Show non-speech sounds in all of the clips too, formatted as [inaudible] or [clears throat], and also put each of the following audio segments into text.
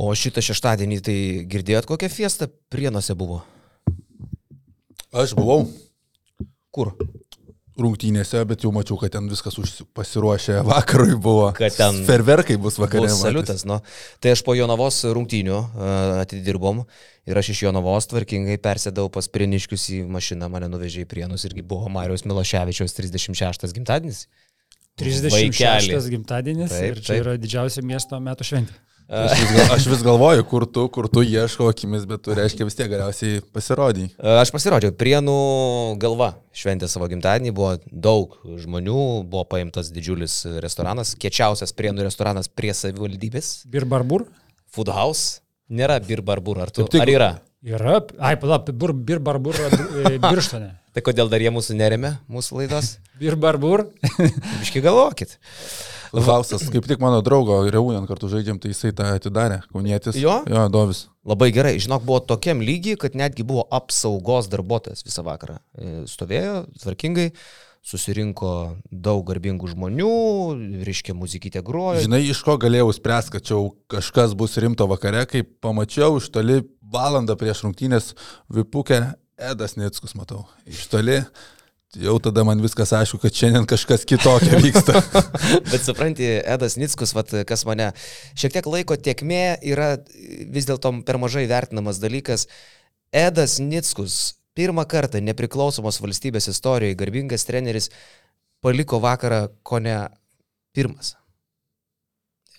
O šitą šeštadienį tai girdėjot, kokią fiestą prienuose buvo? Aš buvau Kur? rungtynėse, bet jau mačiau, kad ten viskas užsi- pasiruošę vakarui buvo. Kad ten Ferverkai bus vakarė. Bus saliutas, nu. Tai aš po Jonavos rungtynių uh, atidirbom ir aš iš Jonavos tvarkingai persėdau pas Prieniškius į mašiną, mane nuvežė į Prienus irgi buvo Marijos Miloševičiaus 36 gimtadienis. 36 Vaikeli. gimtadienis Taip, ir čia taip. yra didžiausia miesto metų šventė. Aš vis, gal, aš vis galvoju, kur tu, kur tu ieško akimis, bet tu reiškia vis tiek galiausiai pasirodai. Uh, Aš pasirodžiau, Prienų galva šventė savo gimtadienį, buvo daug žmonių, buvo paimtas didžiulis restoranas, kiečiausias Prienų restoranas prie savivaldybės, Bir Barbur? Food House. Nėra Bir Barbur, ar tu? Kaip tik- Ar yra? Yra. Ai, palauk, Bir, bir Barbur e, birštone. [laughs] Tai kodėl dar jie mūsų neremia, mūsų laidos? Bir Barbur. Biški galvokit. Klausas, kaip tik mano draugo Reunion kartu žaidžiam, tai jisai tą atidarė, kaunietis. Jo? Jo, Dovis. Labai gerai, žinok, buvo tokiam lygiai, kad netgi buvo apsaugos darbuotojas visą vakarą. E, Stovėjo tvarkingai, susirinko daug garbingų žmonių, reiškia muzikytė grojo. Žinai, iš ko galėjau spręsti, kad čia jau kažkas bus rimto vakare, kai pamačiau iš toli valandą prieš rungtynės Vipukę Edas Nickus, matau. Iš toli. Jau tada man viskas aišku, kad šiandien kažkas kitokio vyksta. [laughs] Bet supranti, Edas Nickus, vat, kas mane šiek tiek laiko tiekmė yra vis dėlto per mažai vertinamas dalykas. Edas Nickus pirmą kartą nepriklausomos valstybės istorijoje garbingas treneris paliko vakarą ko ne pirmas.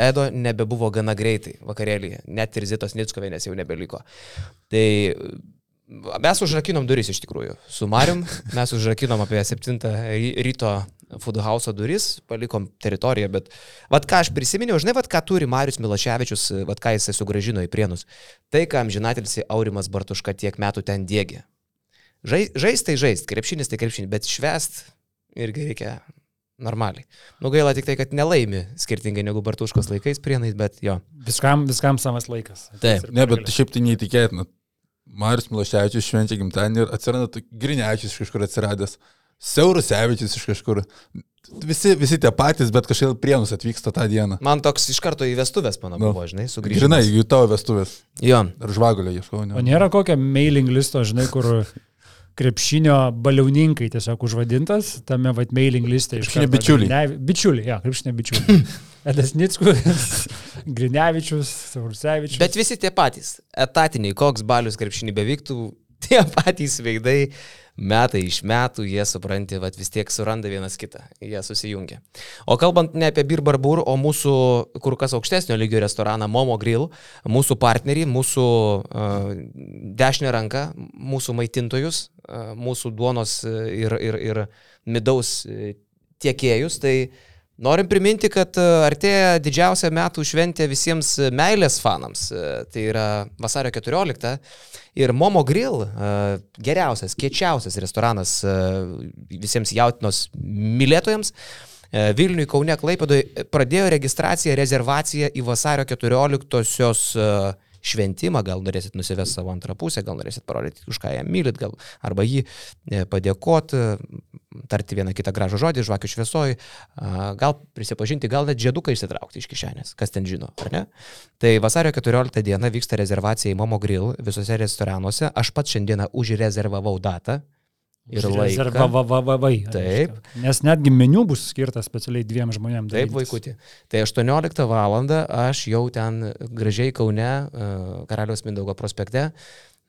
Edo nebebuvo gana greitai vakarėlyje, net ir Zitos Nickovienės jau nebeliko. Tai mes užrakinom duris iš tikrųjų. Su Marium mes užrakinom apie 7 ryto Food House duris, palikom teritoriją, bet vad ką aš prisiminiau, žinai, vad ką turi Marius Miloševičius, vad ką jisai sugražino į prienus. Tai, ką amžinatilsi Aurimas Bartuška tiek metų ten dėgė. Žai, žaist tai žaist, krepšinis tai krepšinis, bet švest irgi reikia normaliai. Nu gaila tik tai, kad nelaimi skirtingai negu Bartuškos laikais prienais, bet jo. Viskam, viskam savas laikas. Taip. Ne, bet šiaip tai neįtikėtina. Marius Miloševičius švenčia gimtadienį ir atsiranda Grinevičius iš kažkur atsiradęs, Siaurusevičius iš kažkur. Visi, visi tie patys, bet kažkaip prienus atvyksta tą dieną. Man toks iš karto į vestuvės, mano, Nu. buvo, žinai, sugrįžęs. Žinai, jų tavo vestuvės. Jo. Ar žvagulio ieškau, O ne? nėra kokio mailing listo, žinai, kur krepšinio baliauninkai tiesiog užvadintas, tame vat mailing liste iš Krepšinio bičiuliai. Grinevi- Bičiuliai, jo, krepšinio bičiuliai. [laughs] Edas Nickus, [laughs] Grinevičius, Saursevičius. Bet visi tie patys, etatiniai, koks balius krepšinį bevyktų, [laughs] tie patys veidai, metai iš metų, jie supranti, vat, vis tiek suranda vienas kitą, jie susijungia. O kalbant ne apie Bir Barbur, o mūsų kur kas aukštesnio lygio restoraną Momo Grill, mūsų partnerį, mūsų uh, dešinę ranką, mūsų maitintojus, uh, mūsų duonos uh, ir, ir, ir midaus uh, tiekėjus, tai Norim priminti, kad e, artėja didžiausia metų šventė visiems e, meilės fanams. E, Tai yra vasario 14. Ir Momo Grill, geriausias, kiečiausias restoranas visiems jautinos mylėtojams. Vilniui, Kaune, Klaipėdoje pradėjo registraciją, rezervaciją į vasario 14-osios e, šventimą, gal norėsit nusivesti savo antrą pusę, gal norėsit parodyti, už ką ją mylit, gal arba jį padėkoti, tarti vieną kitą gražų žodį, žvakių šviesoj, a, gal prisipažinti, gal net žieduką išsitraukti iš kišenės, kas ten žino, ar ne? Tai vasario 14 dieną vyksta rezervacija į Momo Grill visose restoranuose, aš pats šiandieną užrezervavau datą ir laiką. Rezervavavai. Taip. Nes netgi meniu bus skirtas specialiai dviem žmonėms. Taip, vaikutį. Tai 18 val. aš jau ten gražiai Kaune, e, Karaliaus Mindaugo prospekte,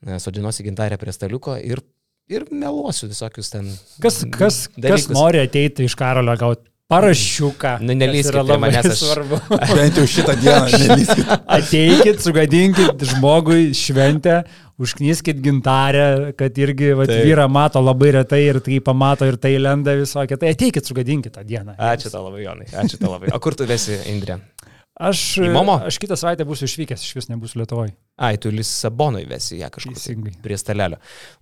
e, sodinuosi gintarę prie staliuko ir, ir meluosiu visokius ten. Kas, kas, kas dalykus. nori ateiti iš karalio gauti parašiuką? Nu, yra prie manęs, aš- svarbu. [laughs] Bent jau šitą dieną nelyskit. Ateikit, sugadinkit žmogui šventę, užknyskit gintarę, kad irgi vat, Taip. vyrą mato labai retai ir tai pamato ir tai lenda visokia. Tai ateikit, sugadinkit tą dieną. Ačiū tau labai, Jonai. Ačiū tau labai. O kur tu vesi, Indrė? Aš, aš kitą savaitę būsiu išvykęs, iš vis nebūsiu Lietuvoje. Ai, tu Lisabono įvesi ją kažkur tai Teisingai. prie stalelio.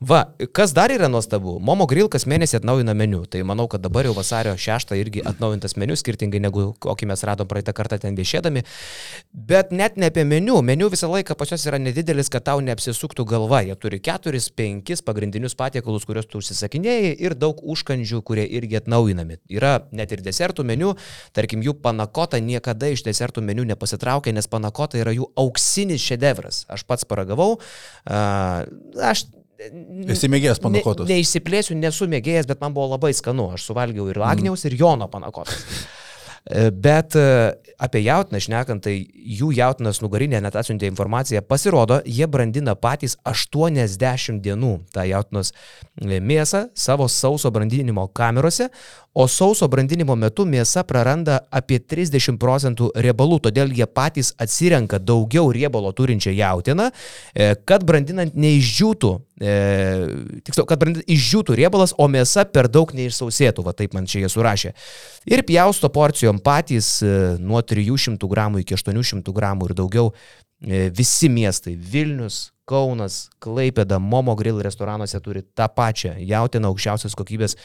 Va, kas dar yra nuostabu, Momo Grill kas mėnesį atnaujina meniu, tai manau, kad dabar jau vasario 6 irgi atnaujintas meniu, skirtingai negu kokį mes radom praeitą kartą ten viešėdami. Bet net ne apie meniu, meniu visą laiką pas juos yra nedidelis, kad tau neapsisuktų galva. Jie turi 4-5 pagrindinius patiekalus, kuriuos tu užsisakinėjai ir daug užkandžių, kurie irgi atnaujinami. Yra net ir desertų meniu, tarkim, jų panakota niekada iš desertų meniu nepasitraukia, nes panakota yra jų auksinis šedevras. Aš pats paragavau. Aš Esi mėgėjęs panakotos. Ne, neišsiplėsiu, nesu mėgėjęs, bet man buvo labai skanu. Aš suvalgiau ir Agniaus, ir Jono panakotas. [laughs] E, Bet e, apie jautiną šnekant, tai jų jautinas nugarinė net atsiuntė informaciją. Pasirodo, jie brandina patys 80 dienų tą jautinos e, mėsą savo sauso brandinimo kamerose, o sauso brandinimo metu mėsa praranda apie 30 procentų riebalų, todėl jie patys atsirenka daugiau riebalo turinčią jautiną, e, kad brandinant neišdžiūtų, e, tiksliau, kad brandinant išdžiūtų riebalas, o mėsa per daug neišsausėtų, va taip man čia jie surašė. Ir pjausto porcijom patys e, nuo 300 gramų iki 800 gramų ir daugiau visi miestai - Vilnius, Kaunas, Klaipėda, Momo Grill restoranuose turi tą pačią jautiną aukščiausios kokybės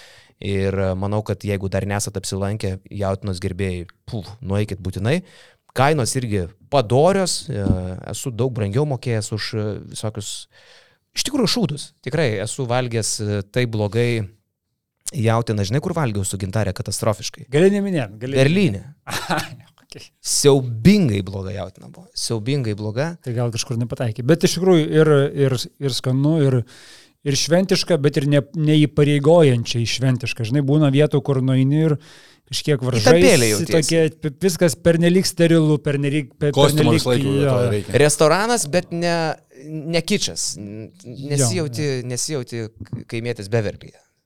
ir e, manau, kad jeigu dar nesat apsilankę jautinos gerbėjai, puf, nueikit būtinai. Kainos irgi padorios, e, esu daug brangiau mokėjęs už e, visokius, iš tikrųjų, šūdus. Tikrai esu valgęs e, taip blogai jautiną, žinai, kur valgiau su gintarė katastrofiškai. Gali neminėti, gali. Berlyne. [laughs] Siaubingai bloga jautina buvo. Siaubingai bloga. Tai gal kažkur nepataikė. Bet iš tikrųjų ir, ir, ir skanu, ir, ir šventiška, bet ir ne, neįpareigojančiai šventiška. Žinai, būna vietų, kur nueini ir kažkiek jautiesi. Tokie, viskas pernelyg sterilu, pernelyg... per- vietoje reikia. Restoranas, bet ne, ne kičas. Nesijauti, nesijauti kaimėtis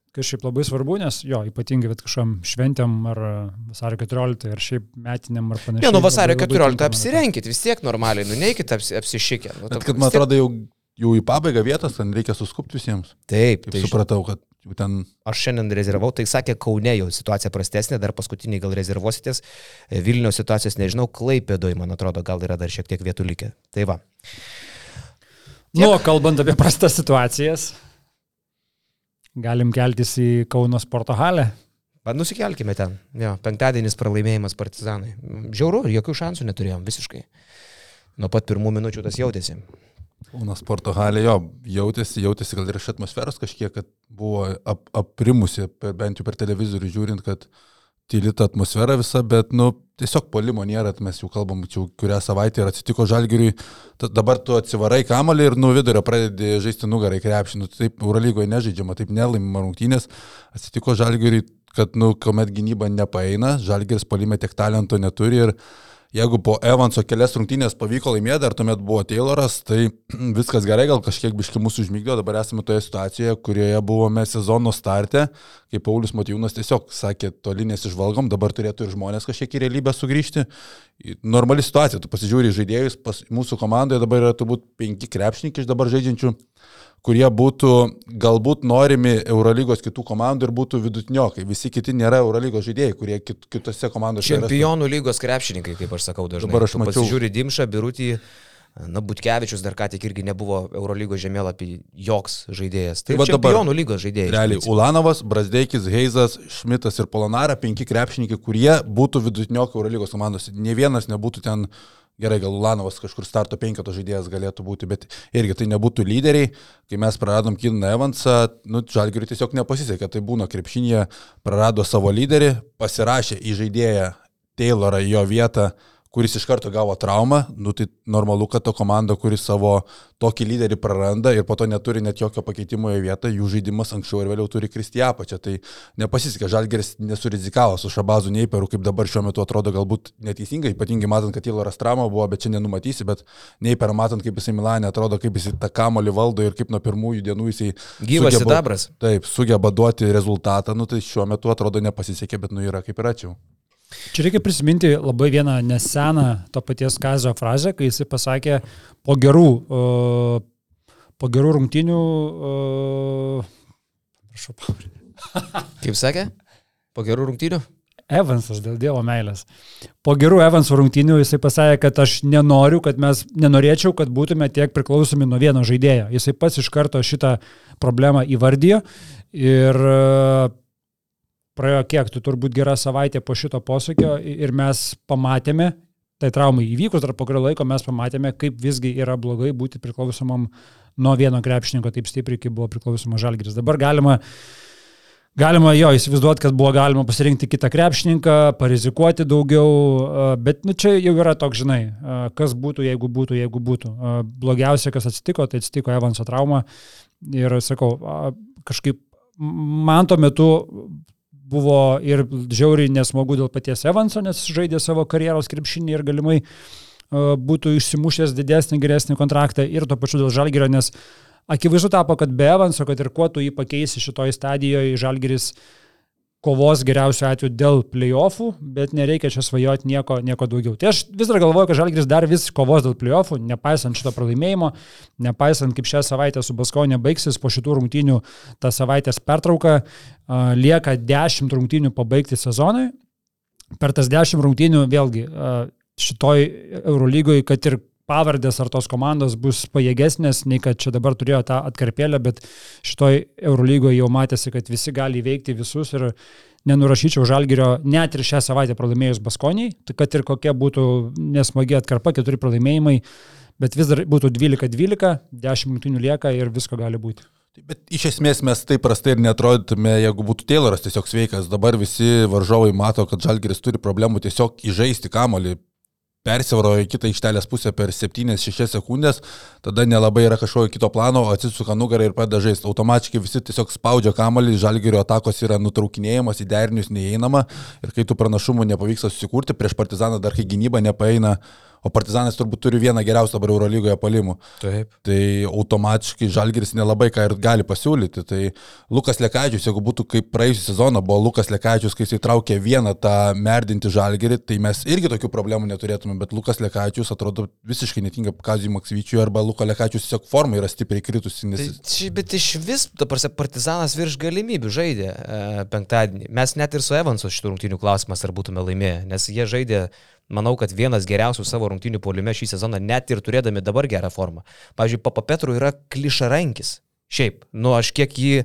beverlyje. Kažkaip labai svarbu, nes jo, ypatingai kažkam šventėm ar a, vasario 14 ar šiaip metiniam ar panašiai. Ne, nu vasario labai- labai 14 tinkama apsirenkit, vis tiek normaliai, nu neikit apsi, apsišykę. Nu, Bet kad man tiek- atrodo jau, jau į pabaigą vietos, ten reikia suskupti visiems. Taip, Taip tai supratau, kad jau ten aš šiandien rezervavau, tai sakė Kaune jau situacija prastesnė, dar paskutiniai gal rezervuositės, E, Vilniaus situacijos nežinau, Klaipėdoj, man atrodo, gal yra dar šiek tiek vietų likę. Tai va. Nu, kalbant apie prastas situacijas, galim keltis į Kauno sporto halę. Bet nusikelkime ten. Jo, penktadienis pralaimėjimas partizanai. Žiauru, jokių šansų neturėjom visiškai. Nuo pat pirmų minučių tas jautėsi. Kauno sporto halė jo jautėsi, jautėsi gal ir iš atmosferos kažkiek, kad buvo ap, aprimusi, bent jau per televizorių žiūrint, kad tyli ta atmosfera visa, bet, nu, tiesiog polimo nėra, tai mes jau kalbam, jau kurią savaitę ir atsitiko žalgiriui, dabar tu atsivarai kamalį ir nuo vidurio pradedi žaisti nugarai krepšį, nu, taip Eurolygoje nežaidžiama, taip nelaimima rungtynės, atsitiko žalgiriui, kad, nu, kuomet gynyba nepaeina, žalgiris polime tiek talento neturi ir Jeigu po Evanso kelias rungtynės pavyko laimėti, dar tuomet buvo Tayloras, tai [clears throat] viskas gerai, gal kažkiek biški mūsų užmygdė, dabar esame toje situacijoje, kurioje buvome sezono starte, kai Paulius Matijūnas tiesiog sakė, toli nesižvalgom, dabar turėtų ir žmonės kažkiek į realybę sugrįžti. Normali situacija, tu pasižiūri žaidėjus, pas mūsų komandoje dabar yra turbūt penki krepšininkai iš dabar žaidžiančių kurie būtų galbūt norimi Eurolygos kitų komandų ir būtų vidutiniokai. Visi kiti nėra Eurolygos žaidėjai, kurie kit, kitose komandose yra. Čempionų lygos krepšininkai, kaip aš sakau dažnai. Dabar aš Tu mačiau- Pasižiūri Dimšą, Birutį, na, Butkevičius dar ką tik irgi nebuvo Eurolygos žemėlapį joks žaidėjas. Tai Tai va dabar- čempionų lygos žaidėjas. Realiai, Ulanovas, Brasdeikis, Heizas, Šmitas ir Polonara, penki krepšininkai, kurie būtų vidutiniokai Eurolygos komandose. Ne vienas nebūtų ten, gerai, gal Ulanovas kažkur starto penkato žaidėjas galėtų būti, bet irgi tai nebūtų lyderiai. Kai mes praradom Kiną Evansą, nu, Žalgiriui tiesiog nepasisekė, tai būna krepšinėje, prarado savo lyderį, pasirašė į žaidėją Taylorą jo vietą kuris iš karto gavo traumą, nu tai normalu, kad to komanda, kuris savo tokį lyderį praranda ir po to neturi net jokio pakeitimo į vietą, jų žaidimas anksčiau ir vėliau turi kristi apačią. Tai nepasisekė, Žalgeris nesurizikavo su Šabazu Neiperu, kaip dabar šiuo metu atrodo galbūt neteisingai, ypatingai matant, kad Tyloras trauma buvo, bet čia nenumatysi, bet Neiperą matant, kaip jisai Milanė atrodo, kaip jisai tą kamolį valdo ir kaip nuo pirmųjų dienų jisai Gyvas sugeba- sidabras. Taip, sugeba duoti rezultatą, nu tai šiuo metu atrodo nepasisekė, bet nu yra kaip yra čia. Čia reikia prisiminti labai vieną neseną to paties Kazio frazę, kai jisai pasakė po gerų, po gerų rungtinių, prašau, pavardę. [laughs] Kaip sakė? Po gerų rungtynių? Evansas, dėl Dievo meilės. Po gerų Evanso rungtynių jisai pasakė, kad aš nenoriu, kad mes, nenorėčiau, kad būtume tiek priklausomi nuo vieno žaidėjo. Jisai pats iš karto šitą problemą įvardijo ir praėjo kiek, tu turbūt gerą savaitę po šito posūkio ir mes pamatėme, tai traumai įvykus, dar po kurio laiko mes pamatėme, kaip visgi yra blogai būti priklausomam nuo vieno krepšininko taip stipriai, kaip buvo priklausomas Žalgiris. Dabar galima Galima jo įsivaizduoti, kad buvo galima pasirinkti kitą krepšininką, parizikuoti daugiau, bet nu, čia jau yra toks, žinai, kas būtų, jeigu būtų, jeigu būtų. Blogiausia, kas atsitiko, tai atsitiko Evanso trauma. Ir sakau, kažkaip man tuo metu buvo ir žiauriai nesmagu dėl paties Evanso, nes žaidė savo karjeros krepšinį ir galimai būtų išsimušęs didesnį, geresnį kontraktą ir tuo pačiu dėl Žalgirio, nes uh, Akivaizdu tapo, kad be Evanso, kad ir kuo tu jį pakeisi šitoje stadijoje, Žalgiris kovos geriausiu atveju dėl playoffų, bet nereikia čia svajoti nieko, nieko daugiau. Tai aš vis dar galvoju, kad Žalgiris dar vis kovos dėl playoffų, nepaisant šito pralaimėjimo, nepaisant kaip šią savaitę su Baskonė baigsis po šitų rungtynių tą savaitės pertrauką, lieka 10 rungtynių pabaigti sezonui. Per tas 10 rungtynių vėlgi šitoj Eurolygoje, kad ir pavardės ar tos komandos bus pajėgesnės, nei kad čia dabar turėjo tą atkarpėlę, bet šitoj Eurolygoje jau matėsi, kad visi gali įveikti visus ir nenurašyčiau žalgerio net ir šią savaitę pralaimėjus Baskoniai, tai kad ir kokia būtų nesmagi atkarpa, keturi pralaimėjimai, bet vis dar būtų 12-12, 10 minutinių lieka ir visko gali būti. Bet iš esmės mes taip prastai ir netrodytume, jeigu būtų Tayloras tiesiog sveikas. Dabar visi varžovai mato, kad Žalgeris turi problemų tiesiog įžaisti kamolį persivarojo į kitą ištelės pusę per 7-6 sekundės, tada nelabai yra kažkokio kito plano, atsisuka nugarą ir pradeda žaisti. Automatiškai visi tiesiog spaudžia kamalį, žalgerio atakos yra nutraukinėjimas, į derinius neįeinama ir kai tų pranašumų nepavyksta susikurti, prieš partizaną dar kai gynyba nepaeina o Partizanas turbūt turi vieną geriausią dabar Eurolygoje palimų. Taip. Tai automatiškai Žalgiris nelabai ką ir gali pasiūlyti. Tai Lukas Lekačius, jeigu būtų kaip praėjusią sezoną, buvo Lukas Lekačius, kai jis įtraukė vieną tą merdinti Žalgirį, tai mes irgi tokių problemų neturėtume, bet Lukas Lekačius atrodo visiškai netinka Kazijui Maksvyčiui arba Lukas Lekačius tiesiog forma yra stipriai kritusi. Nes... Tai, bet iš vis, dabar Partizanas virš galimybių žaidė e, penktadienį. Mes net ir su Evansu šitų rungtynių klausimas, ar būtume laimėję, nes jie žaidė manau, kad vienas geriausių savo rungtynių polime šį sezoną, net ir turėdami dabar gerą formą. Pavyzdžiui, Papa Petru yra klišarankis. Šiaip, nu aš kiek jį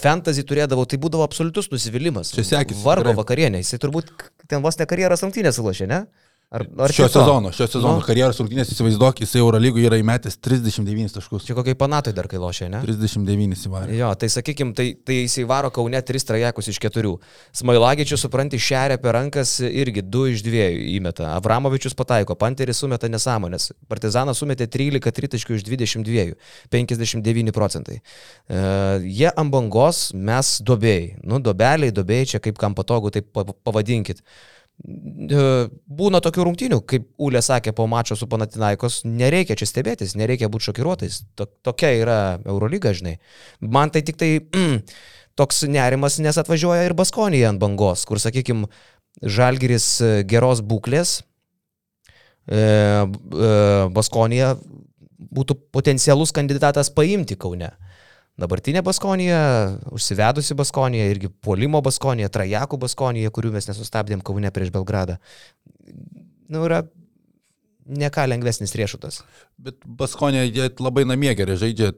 fantasy turėdavau, tai būdavo absoliutus nusivylimas. Čia sekis. Vargo vakarienė, jisai turbūt ten vos ne karjeros rungtynės sulašė, ne? Ar, ar šio sezono, šio sezono nu. karjeros rungtynės įsivaizduok, jisai Eurolygoje yra įmetęs 39 taškus. Čia kokiai panatai dar kai lošė, ne? 39 įvarė. Jo, tai sakykim, tai, tai jisai varo kaune 3 trajekus iš 4. Smailagičius, supranti, šeria per rankas irgi 2 iš 2 įmeta. Avramovičius pataiko, Panteris sumeta nesąmonės. Partizanas sumetė 13 tritaškių iš 22. 59 procentai. Uh, jie ant bangos, mes dobėjai. Nu, dobeliai, dobėjai, čia kaip kam patogu, taip pavadinkit. E, būna tokių rungtynių, kaip Ulė sakė po mačo su Panatinaikos, nereikia čia stebėtis, nereikia būti šokiruotais. Tokia yra Eurolyga, žinai. Man tai tik tai mm, toks nerimas, nes atvažiuoja ir Baskonija ant bangos, kur, sakykime, Žalgiris geros būklės, e, e, Baskonija būtų potencialus kandidatas paimti Kaune. Dabartinė Baskonija, užsivedusi Baskonija, irgi puolimo Baskonija, trajakų Baskonija, kurių mes nesustabdėm Kaune prieš Belgradą. Nu, yra ne ką lengvesnis riešutas. Bet Baskonė labai namie gerai žaidžia,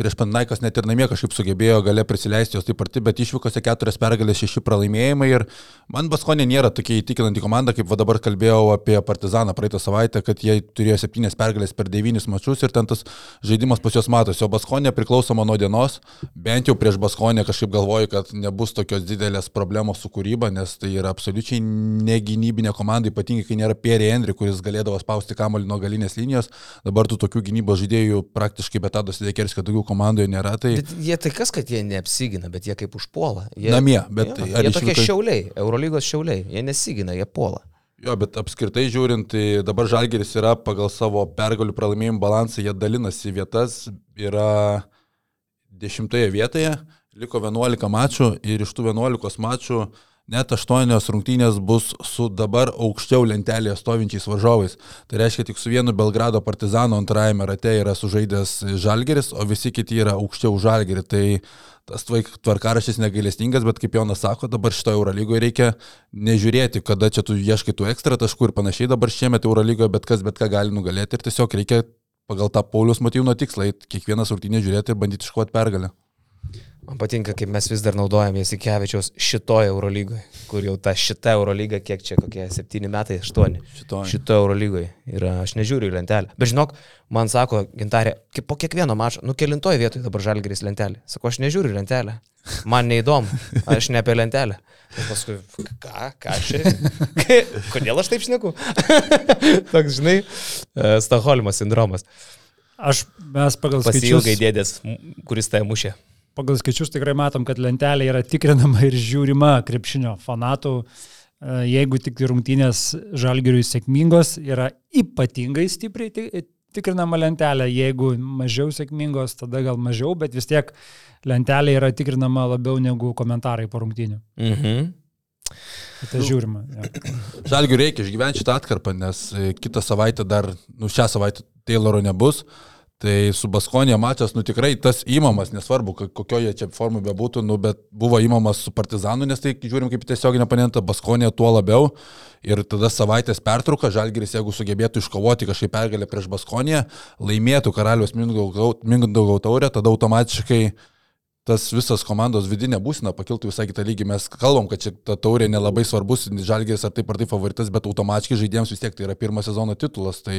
prieš Panaikas net ir namie kažkaip sugebėjo gale prisileisti jos taip arti, bet išvykose keturias pergalės, šeši pralaimėjimai ir man Baskonė nėra tokia įtikinanti komanda, kaip dabar kalbėjau apie Partizaną praeitą savaitę, kad jie turėjo septynės pergalės per devynis mačius ir ten tas žaidimas pas juos matosi, o Baskonė priklausoma nuo dienos, bent jau prieš Baskonę kažkaip galvoju, kad nebus tokios didelės problemos su kūryba, nes tai yra absoliučiai negynybinė komanda, ypatingai kai nėra Pierre Henry, kuris galėdavo spausti kamalį nuo galinės linijos, dabar tų tokių gynybos žaidėjų praktiškai be Tados Dekerskio daugiau komandoje nėra. Tai... Bet jie tai kas, kad jie neapsigina, bet jie kaip užpuola. Jie, Namie, bet jo, jie tokie išvykai... šiauliai, Eurolygos šiauliai, jie nesigina, jie puola. Jo, bet apskritai žiūrint, tai dabar Žalgeris yra pagal savo pergalių pralaimėjimų balansą, jie dalinasi vietas, yra dešimtoje vietoje, liko 11 mačų ir iš tų 11 mačų net aštuonios rungtynės bus su dabar aukščiau lentelėje stovinčiais varžovais. Tai reiškia, tik su vienu Belgrado partizanu antrajame rate yra sužaidęs Žalgeris, o visi kiti yra aukščiau Žalgerį. Tai tas tvarkaraštis negailestingas, bet kaip Jonas sako, dabar šito Eurolygoje reikia nežiūrėti, kada čia tu ieškai tų ekstra taškų ir panašiai. Dabar šiemet Eurolygoje bet kas bet ką gali nugalėti ir tiesiog reikia pagal tą Paulius motyvų tikslą, kiekvieną rungtynę žiūrėti ir bandyti iškovoti pergalę. Man patinka, kaip mes vis dar naudojame Jasikevičiaus šitoje Eurolygoje, kur jau ta šita Eurolyga, kiek čia, kokie 7 metai, 8. Šitoje šito Eurolygoje. Ir aš nežiūriu į lentelę. Bet žinok, man sako, gintarė, kaip po kiekvieno mačo, nu kelintoje vietoje dabar žalgeris lentelė. Sako, aš nežiūriu lentelę. Man neįdomu, aš ne apie lentelę. Ir paskui, ką, ką čia? [laughs] Kodėl aš taip šneku? [laughs] Toks, žinai, e, Stokholmo sindromas. Aš mes pagal skaičius. Pasilgai dėdės, kuris tai mušė pagal skaičius tikrai matom, kad lentelė yra tikrinama ir žiūrima krepšinio fanatų. E, jeigu tik rungtynės žalgiriui sėkmingos, yra ypatingai stipriai tikrinama lentelė. Jeigu mažiau sėkmingos, tada gal mažiau, bet vis tiek lentelė yra tikrinama labiau negu komentarai po rungtynių. Mhm. Tai žiūrima. Ja. [coughs] Žalgiui reikia išgyventi šitą atkarpą, nes e, kitą savaitę dar, nu šią savaitę Tayloro nebus. Tai su Baskonė mačas, nu tikrai tas įmamas, nesvarbu, kokioje čia formų bebūtų, nu, bet buvo įmamas su Partizanu, nes tai žiūrim kaip tiesioginė panenta, Baskonė tuo labiau. Ir tada savaitės pertrauka, Žalgiris, jeigu sugebėtų iškovoti kažkaip pergalę prieš Baskonę, laimėtų karalius Mindaugo taurę, tada automatiškai tas visas komandos vidinė būsina pakiltų visai kitą lygį. Mes kalbam, kad čia ta taurė nelabai svarbus, žalgės ar taip ar taip favoritas, bet automatiškai žaidėjams vis tiek tai yra pirmo sezono titulas. Tai,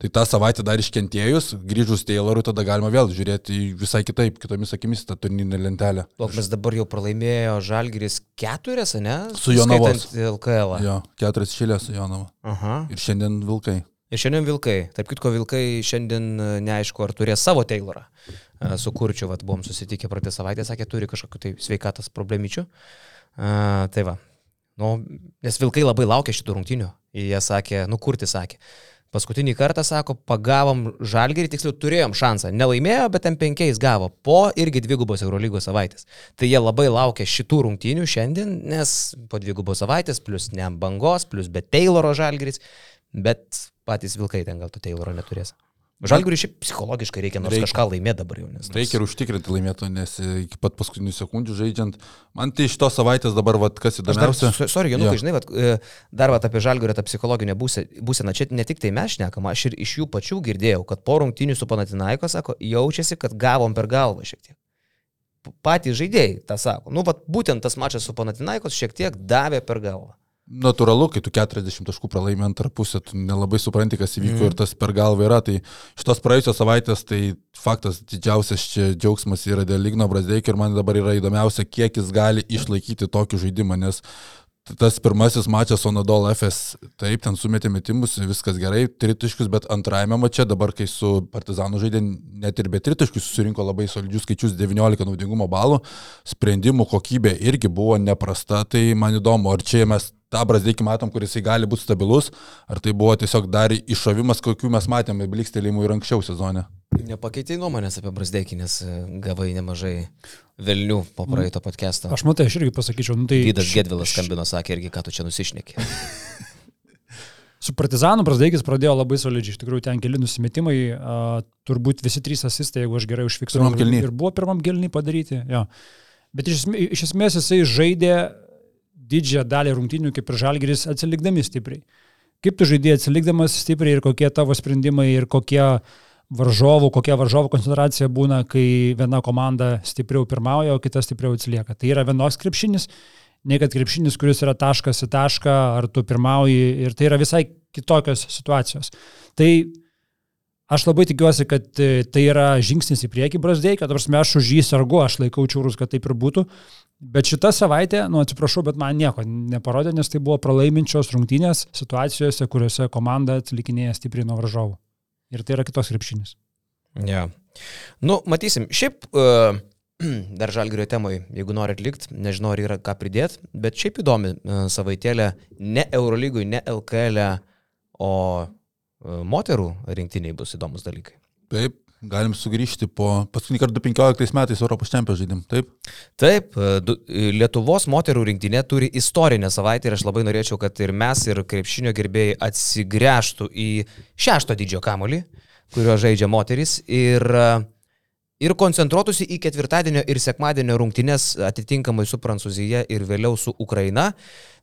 tai tą savaitę dar iškentėjus, grįžus Taylorui, tada galima vėl žiūrėti visai kitaip, kitomis akimis tą turnyrinę lentelę. O mes dabar jau pralaimėjo žalgeris keturias, ne? Su Jonavos. LKL. Jo, keturias šilės su Jonava. Aha. Ir šiandien Vilkai. Ir šiandien Vilkai. Taip kitko Vilkai šiandien e, neaišku, ar turės savo Taylorą. E, su Kurčiu, vat, buvom susitikę praeitą savaitę, sakė, turi kažkokiu tai sveikatos problemyčių. Uh, tai va. Nu, nes Vilkai labai laukia šitų rungtinių. Jie sakė, nu Kurti sakė. Paskutinį kartą, sako, pagavom žalgerį, tiksliau turėjom šansą. Nelaimėjo, bet ten penkiais gavo po irgi dvigubos Eurolygos savaitės. Tai jie labai laukia šitų rungtynių šiandien, nes po dvigubos savaitės, plus ne bangos, plus be Tayloro žalgeris, bet patys Vilkai ten gal to Tayloro neturės. Žalgiriui šiaip psichologiškai reikia nors reikia. kažką laimėti dabar jau. Nes, reikia ir užtikrinti laimėtų, nes iki pat paskutinių sekundžių žaidžiant. Man tai iš tos savaitės dabar, vat, kas įdomiausia. Dar, sorry, Janukai, žinai, vat, e, dar vat, apie Žalgirio tą psichologinę būseną. Čia ne tik tai mes šnekam, aš ir iš jų pačių girdėjau, kad po rungtinių su Panatinaiko, sako, jaučiasi, kad gavom per galvą šiek tiek. Patys žaidėjai tą sako. Nu, vat, būtent tas mačas su Panatinaikos šiek tiek davė per galvą. Natūralu, kai tu 40 taškų pralaimi antrą pusę, tu nelabai supranti, kas įvyko mm. ir tas per galvą yra. Tai šitos praėjusios savaitės, tai faktas didžiausias čia džiaugsmas yra dėl Ligno Brazdeikio ir man dabar yra įdomiausia, kiek jis gali išlaikyti tokį žaidimą, nes tas pirmasis mačas Onadol FS, taip, ten sumetė metimus, viskas gerai, tritiškus, bet antrajame mače dabar, kai su Partizanu žaidė, net ir be tritiškų susirinko labai solidžius skaičius 19 naudingumo balų, sprendimų kokybė irgi buvo neprasta, tai man įdomu, ar čia mes tą Brazdeikį matom, kuris gali būti stabilus, ar tai buvo tiesiog dar iššovimas, kokių mes matėme blikstelėjimų ir anksčiau sezone. Nepakeitai nuomonės apie Brazdeikį, nes e, gavai nemažai velnių po praeito podcast'o. Aš matai, aš irgi pasakyčiau, nu tai... Vydas Gedvilas skambino, sakė irgi, ką tu čia nusišneki. [laughs] Su Partizanu Brasdeikis pradėjo labai solidžiai, iš tikrųjų ten keli nusimetimai, uh, turbūt visi trys asistai, jeigu aš gerai užfiksavau. Ir, ir buvo pirmam gelnį padaryti, jo. Bet iš, iš esmės jisai žaidė didžiąją dalį rungtynių kaip ir žalgeris atsilikdami stipriai. Kaip tu žaidėjai atsilikdamas stipriai ir kokie tavo sprendimai ir kokie varžovų, kokia varžovų koncentracija būna, kai viena komanda stipriau pirmauja, o kita stipriau atsilieka. Tai yra vienos krepšinis, ne kad krepšinis, kuris yra taškas į tašką, ar tu pirmauji ir tai yra visai kitokios situacijos. Tai aš labai tikiuosi, kad tai yra žingsnis į priekį Brasdėjai, kad aš už jį sargu, aš laikau čiūrus, kad taip ir būtų, Bet šitą savaitę, nu atsiprašau, bet man nieko neparodė, nes tai buvo pralaiminčios rungtynės situacijose, kuriuose komanda atsilikinėja stipriai nuo varžovų. Ir tai yra kitos krepšinis. Ja. Nu, matysim. Šiaip uh, [clears throat] dar žalgerio temai, jeigu nori atlikti, nežinau, ar yra ką pridėti, bet šiaip įdomi uh, savaitėlė ne Eurolygui, ne LKL, e, o moterų rinktiniai bus įdomus dalykai. Taip, galim sugrįžti po paskutinį kartą 15 metais Europos čempionų žaidim, taip? Taip, e, du- Lietuvos moterų rinktinė turi istorinę savaitę ir aš labai norėčiau, kad ir mes, ir krepšinio gerbėjai atsigręžtų į šešto dydžio kamolį, kurio žaidžia moteris ir, e, ir koncentruotųsi į ketvirtadienio ir sekmadienio rungtynes atitinkamai su Prancūzija ir vėliau su Ukraina.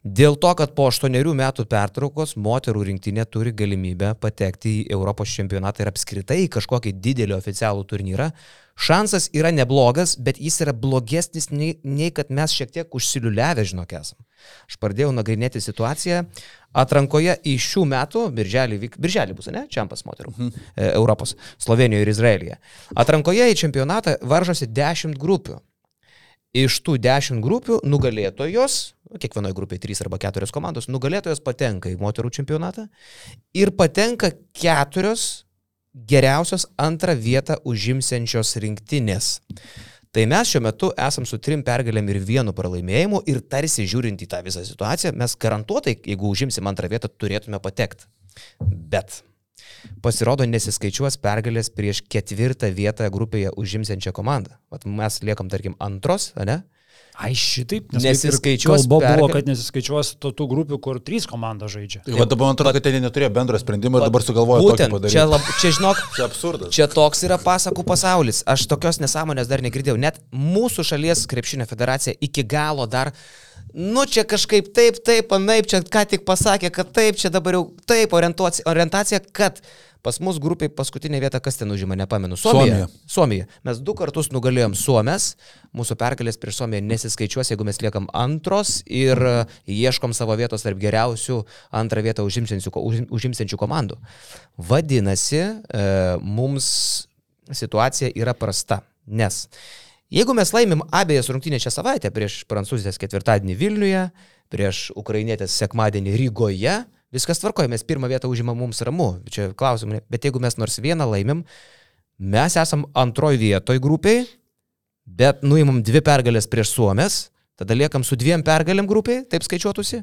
Dėl to, kad po aštuonerių metų pertraukos moterų rinktinė turi galimybę patekti į Europos čempionatą ir apskritai į kažkokį didelį oficialų turnyrą. Šansas yra neblogas, bet jis yra blogesnis nei, nei kad mes šiek tiek užsiliuliavę, žinok, esam. Aš pradėjau nagrinėti situaciją. Atrankoje į šių metų, birželį, birželį bus, ne? Čempas moterų. Mhm. Europos, Slovenijoje ir Izraelyje. Atrankoje į čempionatą varžosi 10 grupių. Iš tų 10 grupių nugalėtojos, kiekvienoje grupėje 3 arba 4 komandos, nugalėtojos patenka į moterų čempionatą ir patenka keturios geriausios antrą vietą užimsiančios rinktinės. Tai mes šiuo metu esam su trim pergalėm ir vienu pralaimėjimu ir tarsi žiūrint į tą visą situaciją, mes garantuotai, jeigu užimsim antrą vietą, turėtume patekti. Bet pasirodo nesiskaičiuos pergalės prieš ketvirtą vietą grupėje užimsiančią komandą. Vat mes liekam, tarkim, antros, ne? Ai šitaip, nes Nesiskaičiuos Kalba buvo, pergal- kad nesiskaičiuos to tų grupių, kur trys komandos žaidžia. Tai va dabar man atrodo, kad ten neturėjo bendro sprendimo ir dabar sugalvojo tokį Būtent, padaryti. čia, lab, čia žinok, [laughs] čia absurdas. Čia toks yra pasakų pasaulis. Aš tokios nesąmonės dar negirdėjau. Net mūsų šalies krepšinio federacija iki galo dar, nu čia kažkaip taip, taip, anaip, čia ką tik pasakė, kad taip, čia dabar jau taip, orientuoci- orientacija, kad pas mus grupiai paskutinė vieta, kas ten užima, nepamenu. Suomija. Suomija. Mes du kartus nugalėjom Suomės, mūsų pergalės prieš Suomiją nesiskaičiuos, jeigu mes liekam antros ir e, ieškom savo vietos tarp geriausių antrą vietą užimsiančių, užim- užimsiančių komandų. Vadinasi, e, mums situacija yra prasta, nes jeigu mes laimim abejas rungtynės šią savaitę prieš prancūzės ketvirtadienį Vilniuje, prieš ukrainietės sekmadienį Rygoje, viskas tvarkoja, mes pirmą vietą užimam mums ramu, čia klausimai, bet jeigu mes nors vieną laimim, mes esam antroji vietoj grupiai, bet nuimam dvi pergalės prieš Suomės, tada liekam su dviem pergalėm grupiai, taip skaičiuotųsi.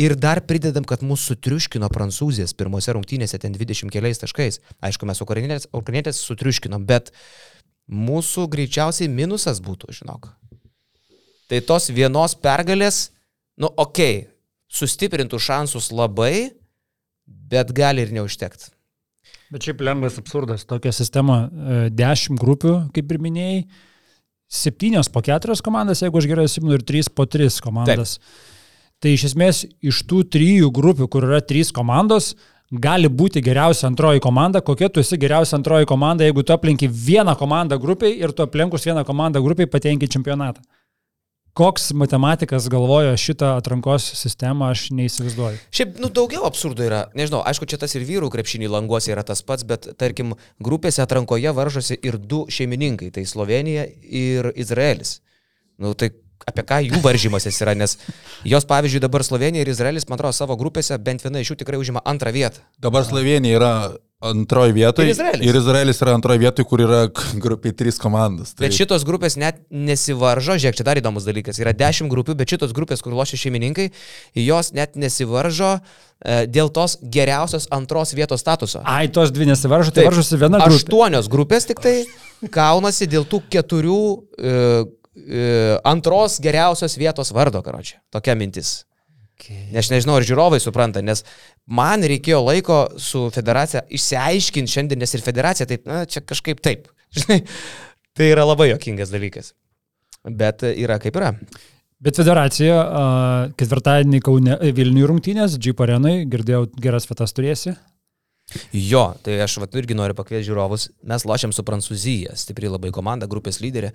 Ir dar pridedam, kad mūsų sutriuškino prancūzės pirmose rungtynėse ten 20 keliais taškais. Aišku, mes ukrainietės sutriuškinom, bet mūsų greičiausiai minusas būtų, žinok. Tai tos vienos pergalės, nu okei, okay, sustiprintų šansus labai, bet gali ir neužtekti. Bet šiaip lengvas absurdas. Tokia sistema e, 10 grupių, kaip ir minėjai, 7 po 4 komandas, jeigu aš gerai atsimenu, ir 3 po 3 komandas. Taip. Tai iš esmės iš tų trijų grupių, kur yra 3 komandos, gali būti geriausia antroji komanda. Kokia tu esi geriausia antroji komanda, jeigu tu aplinki vieną komandą grupiai ir tu aplinkus vieną komandą grupiai patenki čempionatą? Koks matematikas galvojo šitą atrankos sistemą, aš neįsivaizduoju. Šiaip, nu, daugiau absurdų yra. Nežinau, aišku, čia tas ir vyrų krepšinį languose yra tas pats, bet, tarkim, grupėse atrankoje varžosi ir du šeimininkai - tai Slovenija ir Izraelis. Nu, tai apie ką jų varžymasis yra, nes jos, pavyzdžiui, dabar Slovenija ir Izraelis, man atrodo, savo grupėse bent viena iš jų tikrai užima antrą vietą. Dabar Slovenija yra antroji vietoje. Ir Izraelis. Ir Izraelis yra antroji vietoje, kur yra grupiai trys komandos. Bet šitos grupės net nesivaržo, žiūrėk, čia dar įdomus dalykas, yra dešimt grupių, bet šitos grupės, kur lošia šeimininkai, jos net nesivaržo e, dėl tos geriausios antros vietos statuso. Ai, tos dvi nesivaržo, tai Taip, varžosi viena grupė. Aštuonios grupės tik tai kaunasi dėl tų keturių e, e, antros geriausios vietos vardo, karočią. Tokia mintis. Nes aš nežinau, ar žiūrovai supranta, nes man reikėjo laiko su federacija išsiaiškinti šiandien, nes ir federacija taip, na, čia kažkaip taip. [laughs] Žinai, tai yra labai jokingas dalykas. Bet yra kaip yra. Bet federacija a, ketvirtadienį Kaune Vilniuje rungtynės, Jeep arenai, girdėjau, geras vietas turėsi. Jo, tai aš vat, irgi noriu pakviesti žiūrovus. Mes lošiam su Prancūzija, stipri labai komanda, grupės lyderė.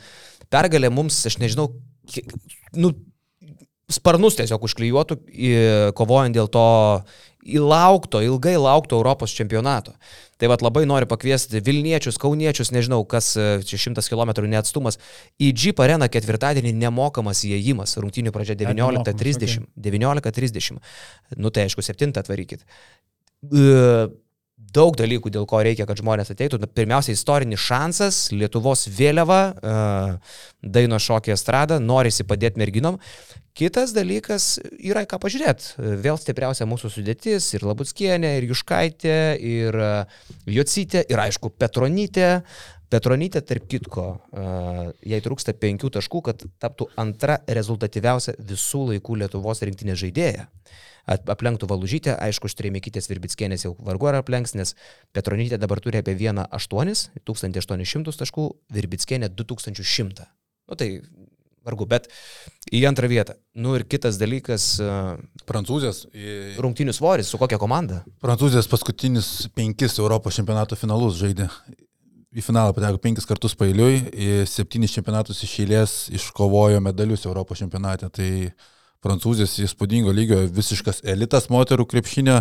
Pergalė mums, aš nežinau, kiek, nu, sparnus tiesiog užklijuotų, kovojant dėl to įlaukto, ilgai laukto Europos čempionato. Tai vad labai noriu pakviesti Vilniečius, Kauniečius, nežinau, kas e, čia šimtas kilometrų neatstumas, į Jeep areną ketvirtadienį nemokamas įėjimas, rungtynių pradžia 19.30. 19.30. Nu tai aišku, 7 atvarykit. E, daug dalykų, dėl ko reikia, kad žmonės ateitų. Pirmiausia, istorinis šansas, Lietuvos vėliava, uh, daino šokį estradą, norisi padėti merginom. Kitas dalykas yra ką pažiūrėti. Vėl stipriausia mūsų sudėtis ir Labutskienė, ir Juškaitė, ir e, Jocytė, ir aišku Petronytė. Petronytė, tarp kitko, uh, jai trūksta penkių taškų, kad taptų antra rezultatyviausia visų laikų Lietuvos rinktinės žaidėja. Aplenktų Valužytę, aišku, Štrėmėkytės Virbitskienės jau vargu ar aplenks, nes Petronytė dabar turi apie 1,8, 1800 taškų, Virbitskienė 2100. Nu tai vargu, bet į antrą vietą. Nu ir kitas dalykas, Prancūzės. į- rungtinių svoris, su kokia komanda? Prancūzijos paskutinius penkis Europos čempionato finalus žaidė. Į finalą pateko penkis kartus pailiui, septynis čempionatus iš eilės iškovojo medalius Europos čempionate. Tai Prancūzijos įspūdingo lygio visiškas elitas moterų krepšinio,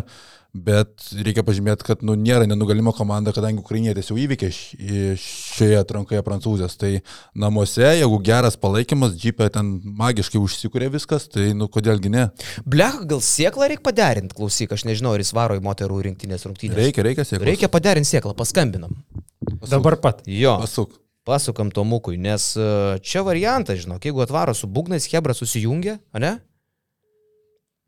bet reikia pažymėti, kad nu, nėra nenugalimo komanda, kadangi ukrainietės jau įveikė š- į- šioje atrankoje Prancūzijos. Tai namuose, jeigu geras palaikymas, džipė ten magiškai užsikūrė viskas, tai nu kodėlgi ne. Blech, gal sieklą reikia paderinti, klausyk, aš nežinau, ar jis varo į moterų rinktinės rungtynės. Reikia, reikia siekti. Reikia paderinti sieklą, paskambinam. Dabar pat. Jo, Pasuk. pasukam Tomukui, nes e, čia variantas, žinok, jeigu atvaro su būgnais, Hebra susijungia, ne?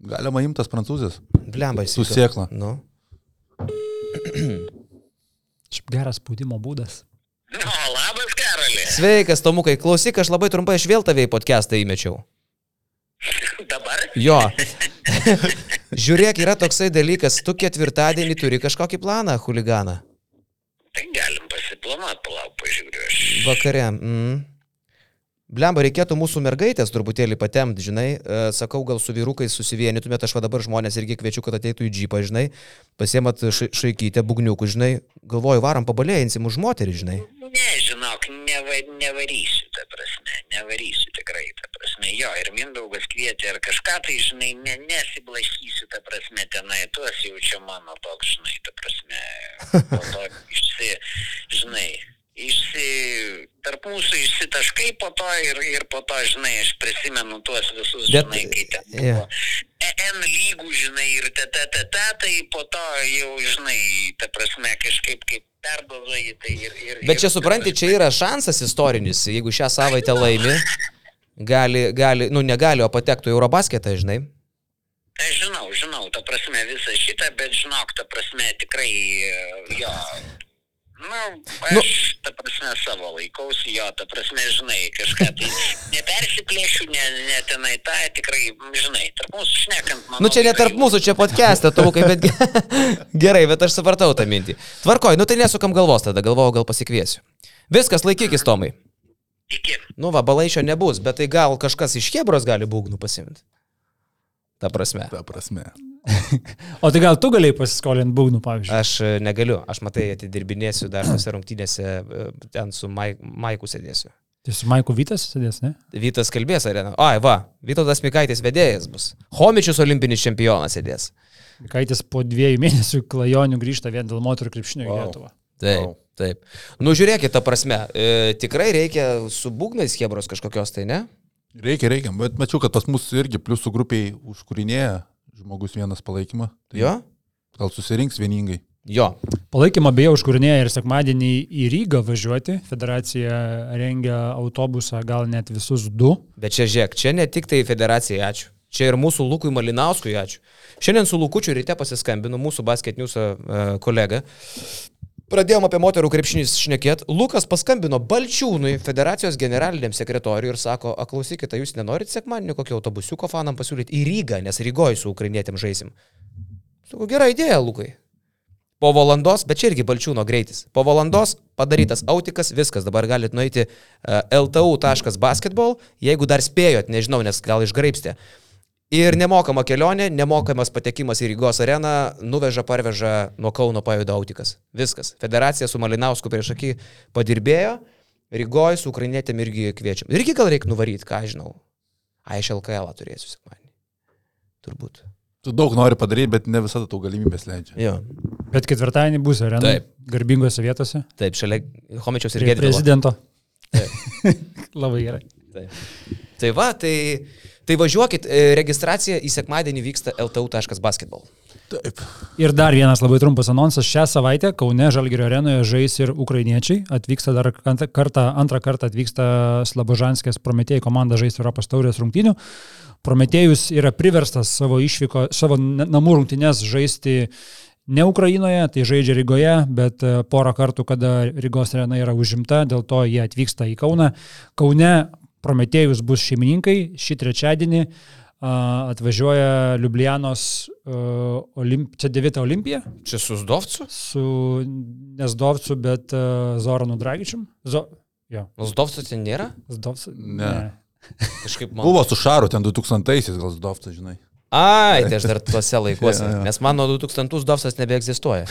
Galima imtas prancūzės. Blemba, Su sėkla. Nu. [clears throat] Šiaip geras spaudimo būdas. Nu, labas, Karoli. Sveikas, Tomukai, klausyk, aš labai trumpai aš vėl tave į podcastą įmečiau. [laughs] Dabar? Jo. [laughs] Žiūrėk, yra toksai dalykas, tu ketvirtadienį turi kažkokį planą, huliganą. Tai galim pasiplanuoti, palauk, pažiūriu aš. Vakare. Mm. Blemba, reikėtų mūsų mergaitės truputėlį patemti, žinai. E, Sakau, gal su vyrukais susivienytumėt, aš va dabar žmonės irgi kviečiu, kad ateitų į džipą, žinai. Pasiemat ša šaikytę, bugniukų, žinai. Galvoju, varom pabalėjinsim už moterį, žinai. Ne, žinok, neva, nevarysiu, ta prasme, nevarysiu tikrai, ta prasme, jo, ir Mindaugas kvietė ar kažką, tai, žinai, ne, nesiblaškysiu, ta prasme, tenai, tuos jau čia mano toks, žinai, ta prasme, po to [laughs] išsi, žinai, išsi, tarp mūsų išsitaškai po to ir, ir po to, žinai, aš prisimenu tuos visus, Bet- žinai, kai ten jo. buvo. E- N lygų, žinai, ir ta, tai po to jau, žinai, ta prasme, kažkaip kaip perdozuoji, tai ir... ir Bet čia supranti, čia yra šansas istorinis, jeigu šią savaitę laimi, gali, gali, nu negali, o patektų į Eurobasketą, žinai. Aš žinau, žinau, ta prasme visą šitą, bet žinok, ta prasme tikrai, jo. Nu, aš, ta prasme, savo laikausi, jo, ta prasme, žinai, kažką tai nepersiplėšiu, ne, ne tenai tą, tikrai, žinai, tarp mūsų šnekant, manau. Nu čia ne tarp mūsų, čia podcast'e, tau kaip, bet ge- [laughs] gerai, bet aš supratau tą mintį. Tvarkoj, nu tai nesukam galvos tada, galvojau, gal pasikviesiu. Viskas, laikykis, Tomai. Iki. Nu va, balaišio nebus, bet tai gal kažkas iš Hebros gali būgnų pasimti. Ta prasme. Ta prasme. [laughs] O tai gal tu galėjai pasiskolinti būgnų, pavyzdžiui? Aš e, negaliu, aš matai atidirbinėsiu dar tose rungtynėse, e, ten su Maik, Maiku sėdėsiu. Tai su Maiku Vytas sėdės, ne? Vytas kalbės arena. Ai, va, Vytautas Mikaitis vedėjas bus. Homičius olimpinis čempionas sėdės. Kaitis po dviejų mėnesių klajonių grįžta vien dėl moterų krepšinio į Wow. Lietuvą. Taip, Vau. taip. Nu, žiūrėkit, ta prasme, e, tikrai reikia su būgnais Hebros kažkokios, tai ne? Reikia, reikia, bet mačiau, kad pas mus irgi pliusų grupiai užkūrinėja žmogus vienas palaikymą. Tai Jo? Gal susirinks vieningai. Jo. Palaikymą beje užkūrinėja ir sekmadienį į Rygą važiuoti. Federacija rengia autobusą, gal net visus du. Bet čia žiūrėk, čia ne tik tai federacijai ačiū. Čia ir mūsų Lukui Malinauskui ačiū. Šiandien su Lukučiu ryte pasiskambinu mūsų basket news uh, kolega. Pradėjom apie moterų krepšinį šnekėt. Lukas paskambino Balčiūnui, federacijos generaliniam sekretoriui ir sako, aklausykite, jūs nenorit sekmadienį kokio autobusiuko fanam pasiūlyti į Rygą, nes Rygoje su ukrainietėm žaisim. Sakau, gera idėja, Lukai. Po valandos, bet čia irgi Balčiūno greitis. Po valandos padarytas autikas, viskas, dabar galite nueiti uh, ltu.basketball, jeigu dar spėjot, nežinau, nes gal išgraipstė. Ir nemokama kelionė, nemokamas patekimas į Rygos areną, nuveža, parveža nuo Kauno pajuda autikas. Viskas. Federacija su Malinausku prieš akį padirbėjo, Rygoje su Ukrainietėm irgi kviečiam. Irgi gal reikia nuvaryti, ką aš žinau. A, iš LKL turėsiu sekmanį. Turbūt. Tu daug nori padaryti, bet ne visada tau galimybės leidžia. Jo. Bet ketvirtadienį bus arena. Taip. Garbingose vietose. Taip, šalia Homičiaus ir Gedvilo. prezidento. [laughs] Labai gerai. Taip. Tai va, tai, tai važiuokit, e, registracija į sekmadienį vyksta ltu.basketball. Taip. Ir dar vienas labai trumpas anonsas. Šią savaitę Kaune Žalgirio arenoje žais ir ukrainiečiai. Atvyksta dar kartą, antrą kartą atvyksta Slabožanskės Prometėjai komanda žaisti Europos taurės rungtynių. Prometėjus yra priverstas savo išvyko, savo na- namų rungtynės žaisti ne Ukrainoje, tai žaidžia Rygoje, bet e, porą kartų, kada Rygos arena yra užimta, dėl to jie atvyksta į Kauną. Kaune Prometėjus bus šeimininkai šį trečiadienį. a, Atvažiuoja Liublianos, uh, olimp... čia 9 olimpija Čia su Zdovcu? su Nesdovcu, bet uh, Zoranu Dragičium. Zo... Jo, Nu, Zdovcu ten nėra? Zdovcu. Ne. Kažkaip man. Buvo su Šaru ten 2000-aisiais, gal Zdovtas, žinai. Ai, tai aš dar tuose laikuose. [laughs] Jo, jo. Nes man nuo 2000 Zdovcas nebeegzistuoja.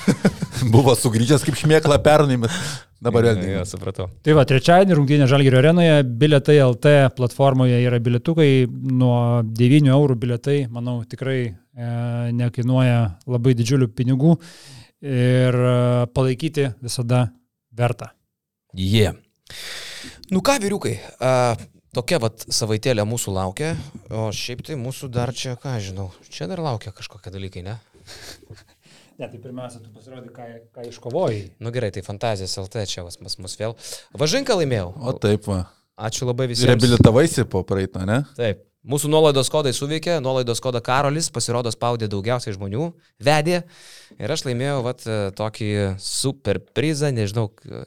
[laughs] Buvo sugrįžęs kaip šmėkla pernai, bet dabar vėl. Jo, dingo. supratau. Tai va, trečiadienį rungtynė Žalgirio arenoje, biletai LT platformoje yra biletukai, nuo 9 eurų biletai, manau, tikrai e, nekainuoja labai didžiulių pinigų ir e, palaikyti visada verta. Jie. Yeah. Nu ką, vyriukai, a, tokia vat savaitėlė mūsų laukia, o šiaip tai mūsų dar čia, ką žinau, čia dar laukia kažkokie dalykai, ne? Ne, tai pirmiausia, tu pasirodai, ką, ką iškovojai. Nu gerai, tai fantazijas LT čia vas pas mus vėl. Važinką laimėjau. O taip, va. Ačiū labai visiems. Reabilitavaisi po praeitą, ne? Taip. Mūsų nuolaidos kodai suveikė, nuolaidos kodą Karolis, pasirodo spaudė daugiausiai žmonių, vedė ir aš laimėjau vat, e, tokį super prizą, nežinau,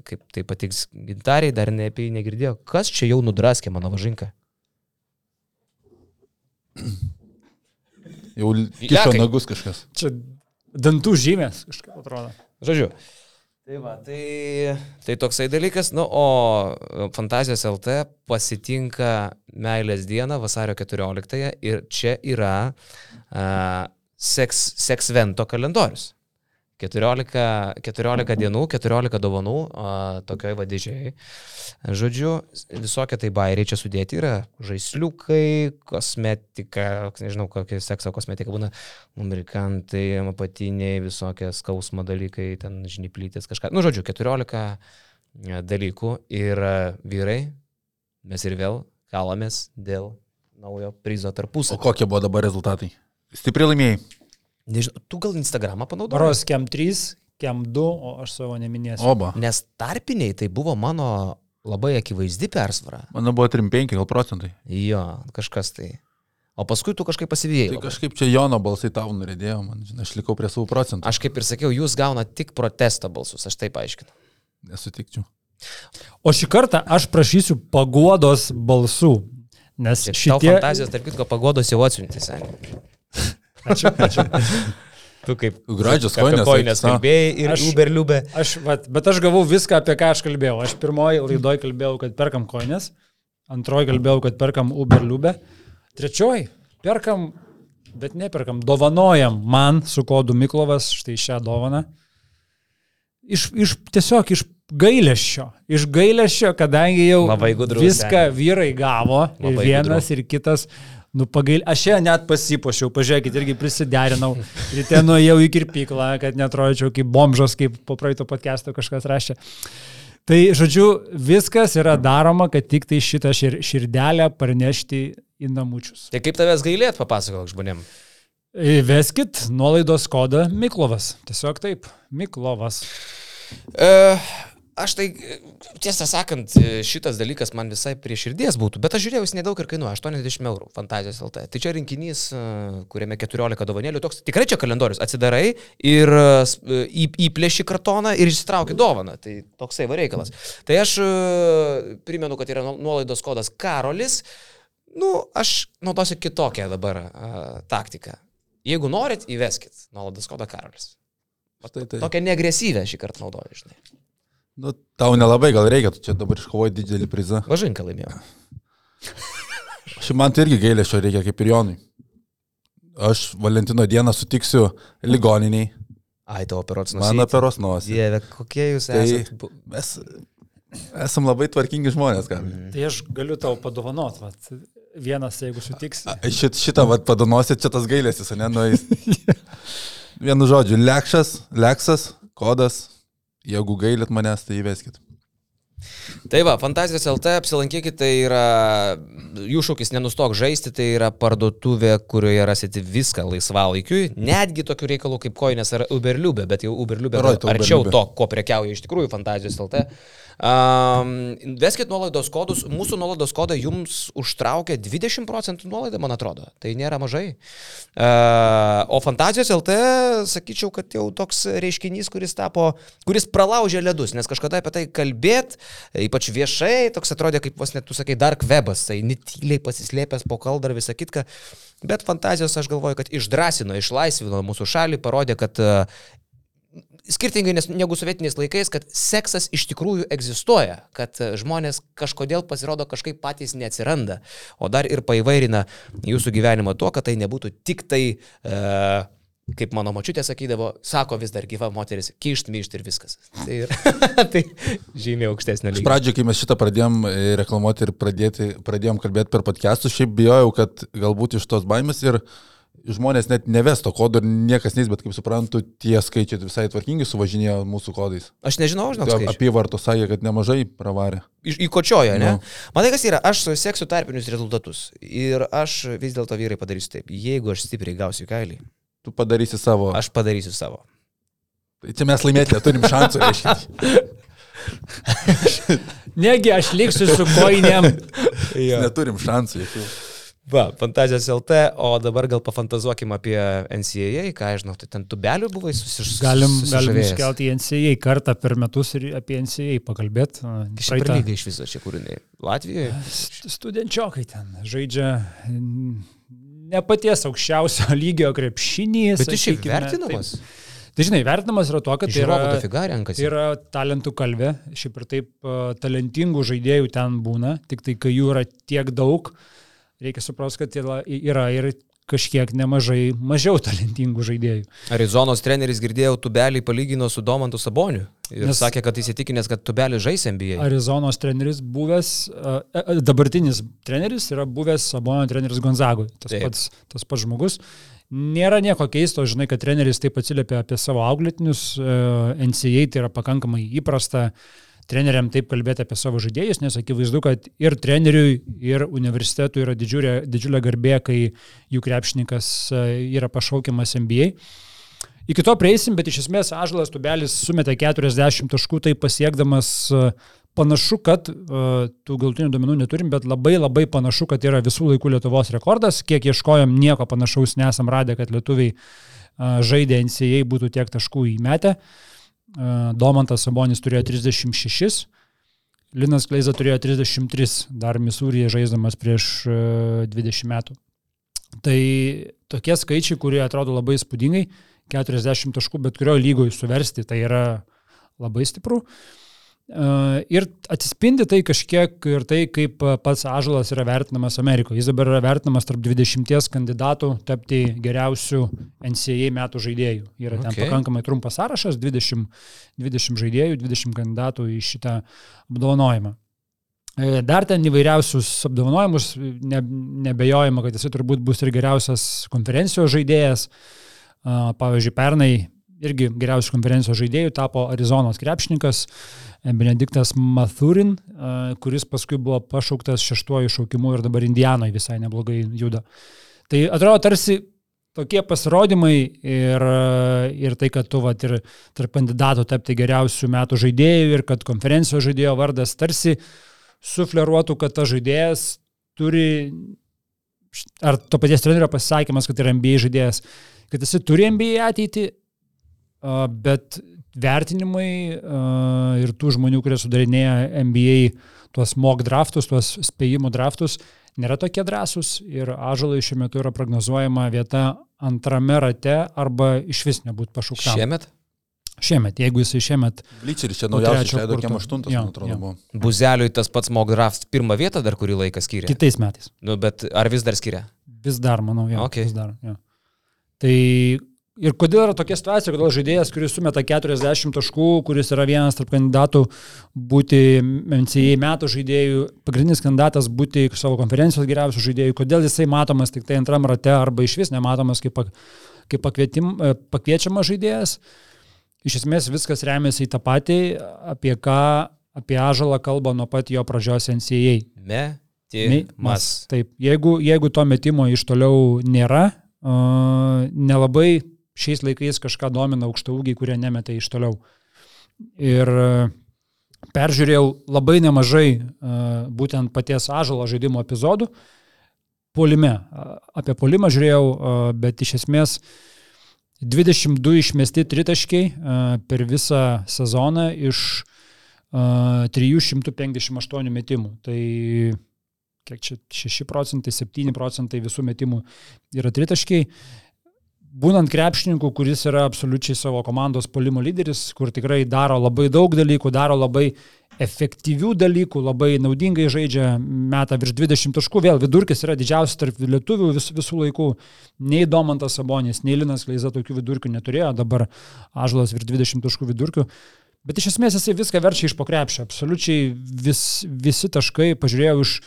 kaip tai patiks gintariai, dar ne apie jį negirdėjau. Kas čia jau nudraskė mano važinką? Jau kišo Lekai. nagus kažkas. Čia dantų žymės, kažkaip atrodo. Žodžiu. Tai va, tai, tai toksai dalykas, nu, o Fantazijos LT pasitinka Meilės dieną vasario 14 ir čia yra uh, seks, seksvento kalendorius. 14, 14 dienų, 14 dovanų, tokioj vadžiai. Žodžiu, visokie tai bairiai čia sudėti yra žaisliukai, kosmetika, nežinau, kokia sekso kosmetika būna, numerikantai, apatiniai, visokie skausmo dalykai, ten žnyplytės kažką. Nu, žodžiu, 14 dalykų ir a, vyrai, mes ir vėl kalamės dėl naujo prizo O tarpusavio. kokie buvo dabar rezultatai? Stipriai laimėjai. Nežinau, tu gal Instagramą panaudojai? Baros kem 3, kem 2, o aš savo neminėsiu. Oba. Nes tarpiniai tai buvo mano labai akivaizdi persvara. Mano buvo 3-5 gal procentai. Jo, kažkas tai. O paskui tu kažkaip pasivėjai. Tai kažkaip čia Jono balsai tau nuridėjo, man, žinai, aš likau prie savo procentų. Aš kaip ir sakiau, jūs gaunate tik protesto balsus, aš taip aiškinu. Nesutikčiau. O šį kartą aš prašysiu paguodos balsų. Nes Ir šitie... fantazijos, tarp kitko, pagodos jau atsiunti, seniai. Ačiū, ačiū. Tu kaip Gražios kojinės, kojinės kalbėjai ir Aš- Uber liubė. Aš, vat, bet aš gavau viską, apie ką aš kalbėjau. Aš pirmoji laidoje kalbėjau, kad perkam koinės, antroji kalbėjau, kad perkam Uber liubę, trečioji perkam, bet neperkam, dovanojam man su kodu Miklovas štai šią dovaną. Iš, iš, tiesiog iš gailėšio. Iš gailėšio, kadangi jau viską vyrai gavo ir Labai vienas ir kitas. Nu, pagail... Aš ją net pasipošiau, pažiūrėkit, irgi prisiderinau. Ryte nuėjau į kirpyklą, kad netrodyčiau kaip bomžas, kaip po praeito podcast'o kažkas rašė. Tai, žodžiu, viskas yra daroma, kad tik tai šitą šir širdelę parnešti į namučius. Tai kaip tavęs gailėt, papasakok žmonėm. Veskit nuolaidos kodą Miklovas. Tiesiog taip, Miklovas. E, aš tai, tiesą sakant, šitas dalykas man visai prie širdies būtų, bet aš žiūrėjau, jis nedaug ir kainuoja, 80 eurų, fantazijos LT. Tai čia rinkinys, e, kuriame 14 dovanėlių, toks tikrai čia kalendorius, atsidarai ir e, e, įplėši kartoną ir išsitrauki dovaną. Tai toksai va reikalas. Tai aš primenu, kad yra nu- nuolaidos kodas Karolis. Nu, aš naudosiu kitokią dabar a, taktiką. Jeigu norit, įveskit nuolaidos kodą Karolis. Tai, tai. Tokią neagresyvę šį kartą naudoju, žinai. Nu, tau nelabai gal reikia, tu čia dabar iškovoji didelį prizą. Važinką laimėjau. [laughs] Šiaip man tai irgi gailėšio reikia kaip ir Jonui. Aš Valentino dieną sutiksiu ligoniniai, Ai, tavo operuots man nusipirkti. operos nosį. Dieve, kokie jūs Tai- esate. Mes esam labai tvarkingi žmonės, ką. Tai aš galiu tau padovanot, vat, vienas, jeigu sutiksi. Šit, šitą vad padanosit, čia tas gailėsis, ne, nueis. [laughs] Vienu žodžiu, lekšas, leksas, kodas. Jeigu gailit manęs, tai įveskit. Tai va, Fantazijos LT apsilankykite, tai yra jų šūkis nenustok žaisti, tai yra parduotuvė, kurioje rasite viską laisvalaikiui, netgi tokių reikalų kaip koinės ar Uberliubė, bet jau Uberliubė arčiau Uberliubė. to, ko prekiauja iš tikrųjų fantazijos LT. Um, veskit nuolaidos kodus, mūsų nuolaidos kodai jums užtraukia 20 procentų nuolaidą, man atrodo. Tai nėra mažai. Uh, o fantazijos LT, sakyčiau, kad jau toks reiškinys, kuris tapo, kuris pralaužė ledus, nes kažkada apie tai kalbėt, ypač viešai, toks atrodė kaip vos net tu sakai dark webas, tai netyliai pasislėpęs po kaldą ir visą kitką. Bet fantazijos, aš galvoju, kad išdrasino, išlaisvino mūsų šalį, parodė, kad uh, skirtingai negu sovietiniais laikais, kad seksas iš tikrųjų egzistuoja, kad e, žmonės kažkodėl pasirodo kažkaip patys neatsiranda, o dar ir paįvairina jūsų gyvenimą tuo, kad tai nebūtų tik tai, e, kaip mano mačiutė sakydavo, sako vis dar gyva moteris, kišt, myšt ir viskas. Tai, ir, [laughs] tai žymiai aukštesnio Iš lygio. pradžio, kai mes šitą pradėjom e, reklamuoti ir pradėti, pradėjom kalbėti per podcastus, šiaip bijojau, kad galbūt iš tos baimės ir žmonės net neves to kodo ir niekas neis, bet kaip suprantu, tie skaičiai visai tvarkingai suvažinėjo mūsų kodais. Aš nežinau, žinok, Tai. Apyvarto sakė, kad nemažai pravarė. Iš- Įkočiojo, ne? Nu. Matai, kas yra, aš seksiu tarpinius rezultatus. Ir aš vis dėlto vyrai padarysiu taip. Jeigu aš stipriai gausiu kailį, Tu padarysi savo. aš padarysiu savo. Tai čia mes laimėti neturim šansų, reiškia. [laughs] Negi aš liksiu su koinėm. Neturim šansų jokių. Va, fantazijos LT, o dabar gal pafantazuokim apie NCAA, ką aš žinau, tai ten tubelių buvai susiž... Galim, galim susižavėjęs. iškelti į NCA kartą per metus ir apie NCA pakalbėti. Iš per lygą iš viso čia kūriniai. Latvijoje? Studenčiokai ten žaidžia ne paties aukščiausio [laughs] lygio krepšinį. Bet iš šiaip vertinamas. taip. Tai žinai, vertinamas yra tuo, kad tai yra, yra talentų kalvė. Šiaip ir taip a, talentingų žaidėjų ten būna, tik tai kai jų yra tiek daug, reikia suprasti, kad yra, yra ir kažkiek nemažai mažiau talentingų žaidėjų. Arizonos treneris girdėjau, tubelį palygino su Domantu Saboniu. Ir Nes- sakė, kad įsitikinęs, kad tubelį žais NBA. Arizonos treneris buvęs, a, a, dabartinis treneris yra buvęs Sabonio treneris Gonzagui. Tas Taip. pats, tas pats žmogus. Nėra nieko keisto, žinai, kad treneris taip atsiliepia apie savo auklėtinius. e, NCA tai yra pakankamai įprasta treneriam taip kalbėti apie savo žaidėjus, nes akivaizdu, kad ir treneriui, ir universitetui yra didžiulė, didžiulė garbė, kai jų krepšininkas e, yra pašaukiamas NBA. Iki to prieisim, bet iš esmės Ažalas Tubelis sumetė 40 taškų, tai pasiekdamas e, panašu, kad uh, tų galtinių duomenų neturim, bet labai labai panašu, kad yra visų laikų Lietuvos rekordas. Kiek ieškojom, nieko panašaus nesam radę, kad lietuviai žaidė NCA būtų tiek taškų įmetę. Uh, Domantas Sabonis turėjo 36, Linas Kleiza turėjo 33, dar Misūryje žaisdamas prieš uh, 20 metų. Tai tokie skaičiai, kurie atrodo labai spūdingai, 40 taškų bet kurio lygoje suversti, tai yra labai stipru. E, Ir atsispindi tai kažkiek ir tai, kaip pats Ažalas yra vertinamas Amerikoje. Jis dabar yra vertinamas tarp 20 kandidatų tapti geriausių NCAA metų žaidėjų. Yra ten Okay. okay. pakankamai trumpas sąrašas, 20, 20 žaidėjų, 20 kandidatų į šitą apdovanojimą. E, Dar ten įvairiausius apdovanojimus, ne, nebejojama, kad jisai turbūt bus ir geriausias konferencijos žaidėjas. Pavyzdžiui, pernai irgi geriausių konferencijos žaidėjų tapo Arizonos krepšininkas e, Benediktas Mathurin, kuris paskui buvo pašauktas šeštuoju šaukimu ir dabar Indianoje visai neblogai juda. Tai atrodo tarsi tokie pasirodymai ir, ir tai, kad tu vat, ir tarp kandidatų tapti geriausių metų žaidėjų ir kad konferencijos žaidėjo vardas tarsi sufleruotų, kad tas žaidėjas turi, ar to paties trenerio pasisakymas, kad yra NBA žaidėjas, kad jis turi NBA ateitį, bet vertinimai a, ir tų žmonių, kurie sudarinėja NBA tuos mock draftus, tuos spėjimų draftus, nėra tokie drąsūs ir Ažalai šiuo metu yra prognozuojama vieta antrame rate arba iš vis nebūtų pašaukta. Šiemet Šiemet, jeigu jisai šiemet Lyčeris čia naujausias kurto. kiem aštuntas, man atrodo, buvo. Buzeliui tas pats Mogdraft pirmą vietą dar kurį laiką skiria. kitais metais. Nu, bet ar vis dar skiria? Vis dar, manau, jo. Ok. Vis dar, jo. Tai ir kodėl yra tokia situacija, kodėl žaidėjas, kuris sumeta 40 taškų, kuris yra vienas tarp kandidatų būti MCA metų žaidėjų, pagrindinis kandidatas būti savo konferencijos geriausių žaidėjų, kodėl jisai matomas tik tai antram rate arba iš vis nematomas kaip, kaip pakvietim, e, pakviečiamas žaidėjas. Iš esmės viskas remiasi į tą patį, apie ką apie Ažalą kalba nuo pat jo pradžios NCA. Me, Metimas. Taip, jeigu, jeigu to metimo iš toliau nėra, uh, nelabai šiais laikais kažką domina aukštaugiai, kurie nemeta iš toliau. Ir uh, peržiūrėjau labai nemažai uh, būtent paties Ažalo žaidimo epizodų. Polime. Apie polimą žiūrėjau, bet iš esmės 22 išmesti tritaškiai per visą sezoną iš uh, 358 metimų. Tai kiek čia 6 procentai, 7 procentai visų metimų yra tritaškiai. Būnant krepšininku, kuris yra absoliučiai savo komandos polimo lyderis, kur tikrai daro labai daug dalykų, daro labai efektyvių dalykų, labai naudingai žaidžia, meta virš 20 taškų, vėl vidurkis yra didžiausias tarp lietuvių vis, visų laikų. Nei Domantas Sabonis, nei Linas Kleiza tokių vidurkių neturėjo, dabar Ažlas virš 20 taškų vidurkių. Bet iš esmės jisai viską verčia iš pokrepšio. Absoliučiai vis, visi taškai, pažiūrėjau, iš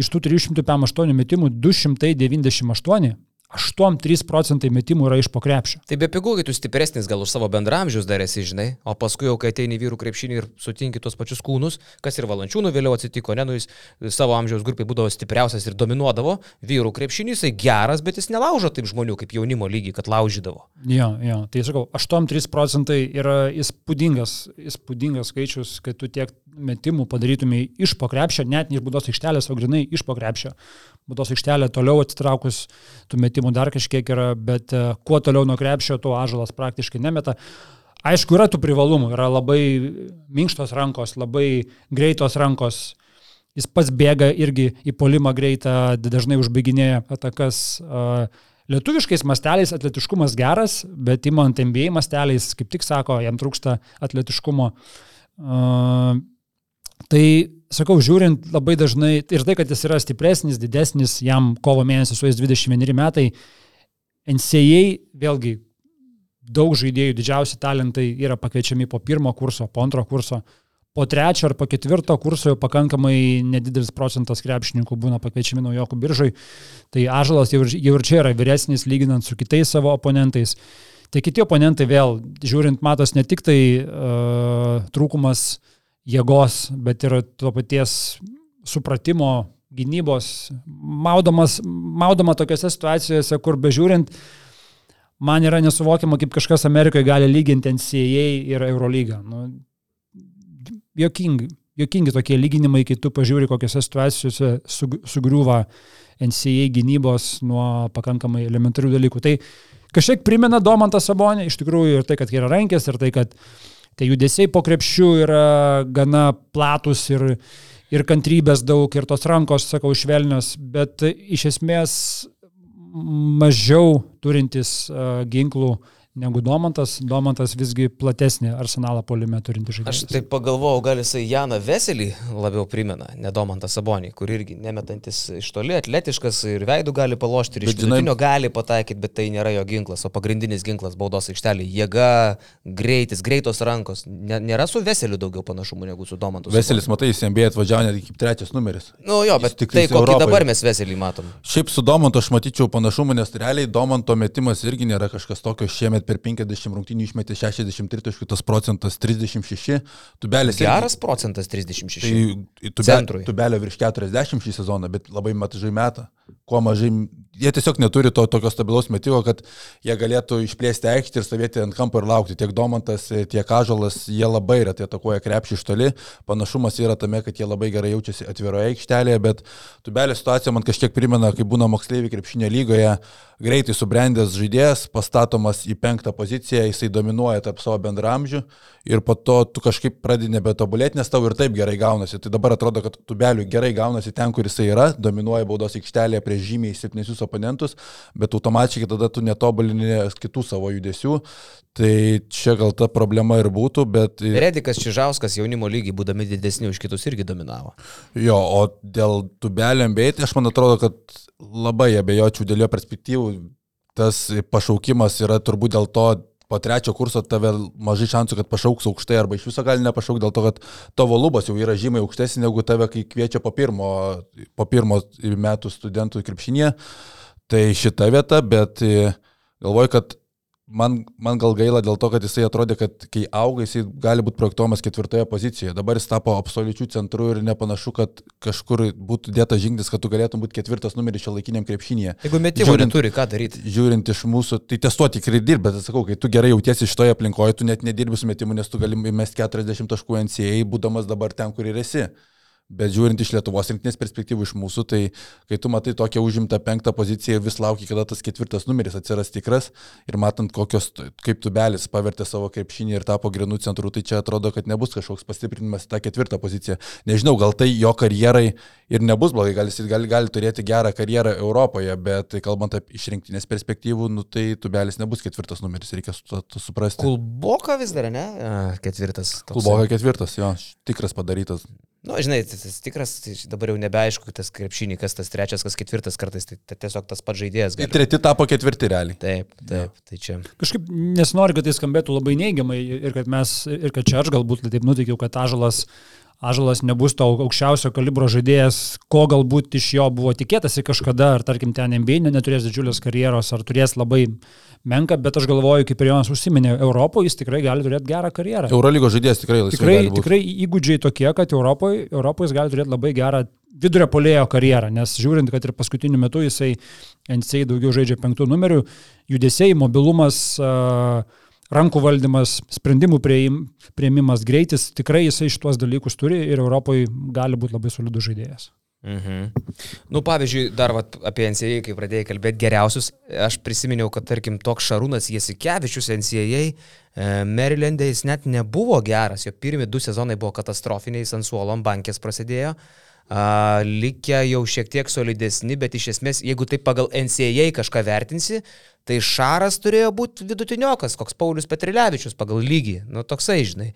iš tų 358 metimų 298 8-3 procentai metimų yra iš pokrepšio. Tai be pigų, kai tu stipresnis gal už savo bendramžius dar esi, žinai, o paskui jau kai ateini vyrų krepšinį ir sutinki tos pačius kūnus, kas ir valančiūnų vėliau atsitiko, ne, nu jis savo amžiaus grupiai būdavo stipriausias ir dominuodavo, vyrų krepšinį jisai geras, bet jis nelaužo taip žmonių kaip jaunimo lygiai, kad laužydavo. Jo, jo, tai sakau, 8-3 procentai yra įspūdingas, įspūdingas skaičius, kai tu tiek metimų padarytumai iš pokrepšio, net ne iš būdos aikštelės, o grinai iš pokrepšio būdos aikštelė toliau atsitraukus, tų metimų dar kažkiek yra, bet e, kuo toliau nuo krepšio, tuo ažalas praktiškai nemeta. Aišku, yra tų privalumų, yra labai minkštos rankos, labai greitos rankos, jis pats bėga irgi į polimą greitą, dažnai užbaiginėja atakas. E, lietuviškais masteliais atletiškumas geras, bet įmant MBA masteliais, kaip tik sako, jam trūksta atletiškumo. Uh, tai sakau, žiūrint labai dažnai ir tai, kad jis yra stipresnis, didesnis, jam kovo mėnesį su jais 21 metai, NCA vėlgi daug žaidėjų, didžiausi talentai yra pakviečiami po pirmo kurso, po antro kurso, po trečio ar po ketvirto kurso jau pakankamai nedidelis procentas krepšininkų būna pakviečiami naujokų biržai. Tai Ažalas jau, jau ir čia yra vyresnis lyginant su kitais savo oponentais. Tai kiti oponentai vėl, žiūrint, matos ne tik tai uh, trūkumas uh, jėgos, bet ir to paties supratimo, gynybos, maudomas, maudoma tokiose situacijose, kur bežiūrint, man yra nesuvokiama, kaip kažkas Amerikoje gali lyginti NCAA ir Eurolygą. Nu, jokingi, jokingi tokie lyginimai, kai tu pažiūri, kokiose situacijose sugriūva NCAA gynybos nuo pakankamai elementarių dalykų. Tai kažkiek primena Domantą Sabonį, iš tikrųjų ir tai, kad yra rankės, ir tai, kad uh, Tai judesiai po krepšių yra gana platus ir, ir kantrybės daug, ir tos rankos, sakau, švelnios, bet iš esmės mažiau turintis uh, ginklų uh, negu Domantas. Domantas visgi platesnį arsenalą polime turinti žaidėjas. Aš taip pagalvojau, gal jisai Janą Veselį labiau primena, ne Domantą Sabonį, kur irgi nemetantis iš toli, atletiškas ir veidų gali palošti, ir iš vidutinio gali pataikyti, bet tai nėra jo ginklas, o pagrindinis ginklas baudos aikštelė - jėga, greitis, greitos rankos. Nėra su Veseliu daugiau panašumų negu su Domantu. Veselis, matai, jis MBA atvažiavo net kaip trečias numeris. Nu jo, bet tik tai, kokį dabar mes Veselį matom. Šiaip su Domantu aš matyčiau panašumų, nes realiai Domanto metimas irgi nėra kažkas tokio šiemet bet per 50 rungtynių išmetė 63 taškų, tas procentas 36. Tubelis. Geras procentas 36. Tai tubelio, tubelio virš 40 šį sezoną, bet labai mažai metą. Kuo mažai, jie tiesiog neturi to tokio stabilaus metimo, kad jie galėtų išplėsti aikštį ir stovėti ant kampo ir laukti. Tiek Domantas, tiek Kažalas, jie labai retai atakuoja krepšį iš toli. Panašumas yra tame, kad jie labai gerai jaučiasi atviroje aikštelėje, bet tubelio situacija man kažkiek primena, kai būna moksleiviai krepšinio lygoje greitai subrendęs žaidėjas, pastatomas į penktą poziciją, jisai dominuoja tarp savo bendramžių ir po to tu kažkaip pradedi nebetobulėti, nes tau ir taip gerai gaunasi. Tai dabar atrodo, kad tubelių gerai gaunasi ten, kur jisai yra, dominuoja baudos aikštelėje prieš žymiai silpnesnius oponentus, bet automatiškai tada tu netobulini kitų savo judesių. Tai čia gal ta problema ir būtų, bet... Redikas Čižauskas jaunimo lygiai, būdami didesni už kitus, irgi dominavo. Jo, o dėl tubelio MBA, tai aš man atrodo, kad labai abejočiau dėl jo perspektyvų. Tas pašaukimas yra turbūt dėl to, po trečio kurso tave mažai šansų, kad pašauks aukštai arba iš viso gali nepašaukti dėl to, kad tavo lubos jau yra žymiai aukštesnė negu tave, kai kviečia po pirmo, po pirmo metų studentų krepšinėje. Tai šita vieta, bet galvoju, kad man, man gal gaila dėl to, kad jisai atrodė, kad kai auga, jisai gali būti projektuojamas ketvirtoje pozicijoje. Dabar jis tapo absoliučių centrų ir nepanašu, kad kažkur būtų dėtas žingsnis, kad tu galėtum būti ketvirtas numeris šio laikiniam krepšinėje. Jeigu metimo neturi, ką daryti? Žiūrint iš mūsų, tai testuoti tikrai dirbi, bet sakau, kai tu gerai jautiesi šitoje aplinkoje, tu net nedirbi su metimu, nes tu gali įmesti 40 taškų NCA, būdamas dabar ten, kur ir esi. Bet žiūrint iš Lietuvos rinktinės perspektyvų iš mūsų, tai kai tu matai tokią užimtą penktą poziciją ir vis lauki, kada tas ketvirtas numeris atsiras tikras ir matant, kokios, kaip tubelis pavertė savo krepšinį ir tapo grinų centrų, tai čia atrodo, kad nebus kažkoks pastiprinimas į tą ketvirtą poziciją. Nežinau, gal tai jo karjerai ir nebus blogai, gal jis gali, gali turėti gerą karjerą Europoje, bet kalbant apie iš rinktinės perspektyvų, nu, tai tubelis nebus ketvirtas numeris, reikia su, su, suprasti. Kulboka vis dar, ne? Ketvirtas. Kulboka ketvirtas, jo, tikras padarytas. Na, nu, žinai, tas, tas tikras, tai dabar jau nebeaišku, tas krepšinį, kas tas trečias, kas ketvirtas kartais, tai, tai tiesiog tas pats žaidėjas. Tai treti tapo ketvirti realiai. Taip, taip, ja. tai čia. Kažkaip nesinori, kad tai skambėtų labai neigiamai ir kad mes, ir kad čia aš galbūt taip nutikiau, kad Ažalas Ažalas nebus to aukščiausio kalibro žaidėjas, ko galbūt iš jo buvo tikėtasi kažkada, ar tarkim ten MBA neturės didžiulės karjeros, ar turės labai menka, bet aš galvoju, kaip ir Jonas užsiminė, Europoje jis tikrai gali turėti gerą karjerą. Eurolygos žaidėjas tikrai laisvai. Tikrai, tikrai įgūdžiai tokie, kad Europoje, Europoje jis gali turėti labai gerą vidurio polėjo karjerą, nes žiūrint, kad ir paskutiniu metu jisai NCA daugiau žaidžia penktų numerių, judesiai, mobilumas, rankų valdymas, sprendimų prieimimas, greitis, tikrai jisai šitos dalykus turi ir Europoje gali būti labai solidus žaidėjas. Mhm. Nu, pavyzdžiui, dar vat, apie NCAA, kai pradėjai kalbėti geriausius, aš prisiminiau, kad tarkim toks Šarūnas Jasikevičius NCAA, e, Marylandė jis net nebuvo geras, jo pirmi du sezonai buvo katastrofiniai, ant suolo ant bankės prasidėjo, a, likę jau šiek tiek solidesni, bet iš esmės, jeigu taip pagal NCAA kažką vertinsi, tai Šaras turėjo būti vidutiniokas, koks Paulius Petrilevičius pagal lygį, nu toksai, žinai,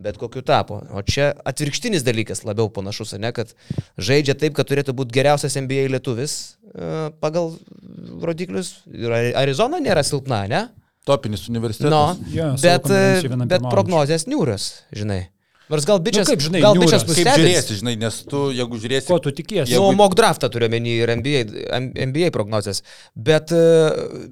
bet kokiu tapo. O čia atvirkštinis dalykas labiau panašus, ne, kad žaidžia taip, kad turėtų būti geriausias NBA lietuvis a, pagal rodiklius. Ir Arizona nėra silpna, ne? Topinis universitetas. No, ja, bet, bet prognozijas niūrios, žinai. Nors gal bičias, nu, kaip, žinai, gal bičias Kaip žiūrėsi, žinai, nes tu, jeigu žiūrėsi... Ko tu tikiesi? Nu, jeigu... mock draftą turiu menį ir NBA, NBA prognozijas. Bet, uh,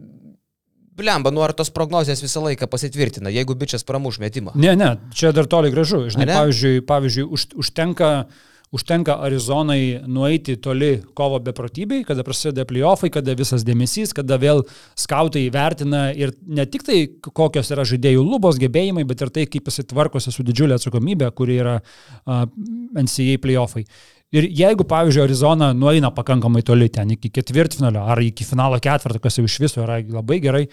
blemba, nu ar tos prognozijas visą laiką pasitvirtina, jeigu bičias pramuš metimą? Ne, ne, čia dar toli gražu. Žinai, pavyzdžiui, pavyzdžiui už, užtenka uh, užtenka Arizonai nueiti toli kovo beprotybei, kada prasideda playoffai, kada visas dėmesys, kada vėl skautai įvertina ir ne tik tai, kokios yra žaidėjų lubos gebėjimai, bet ir tai, kaip jisai tvarkosi su didžiulė atsakomybė, kuri yra uh, NCAA playoffai. Ir jeigu, pavyzdžiui, Arizona nueina pakankamai toli ten iki ketvirtfinalio ar iki finalo ketvirto, kas jau iš viso yra labai gerai,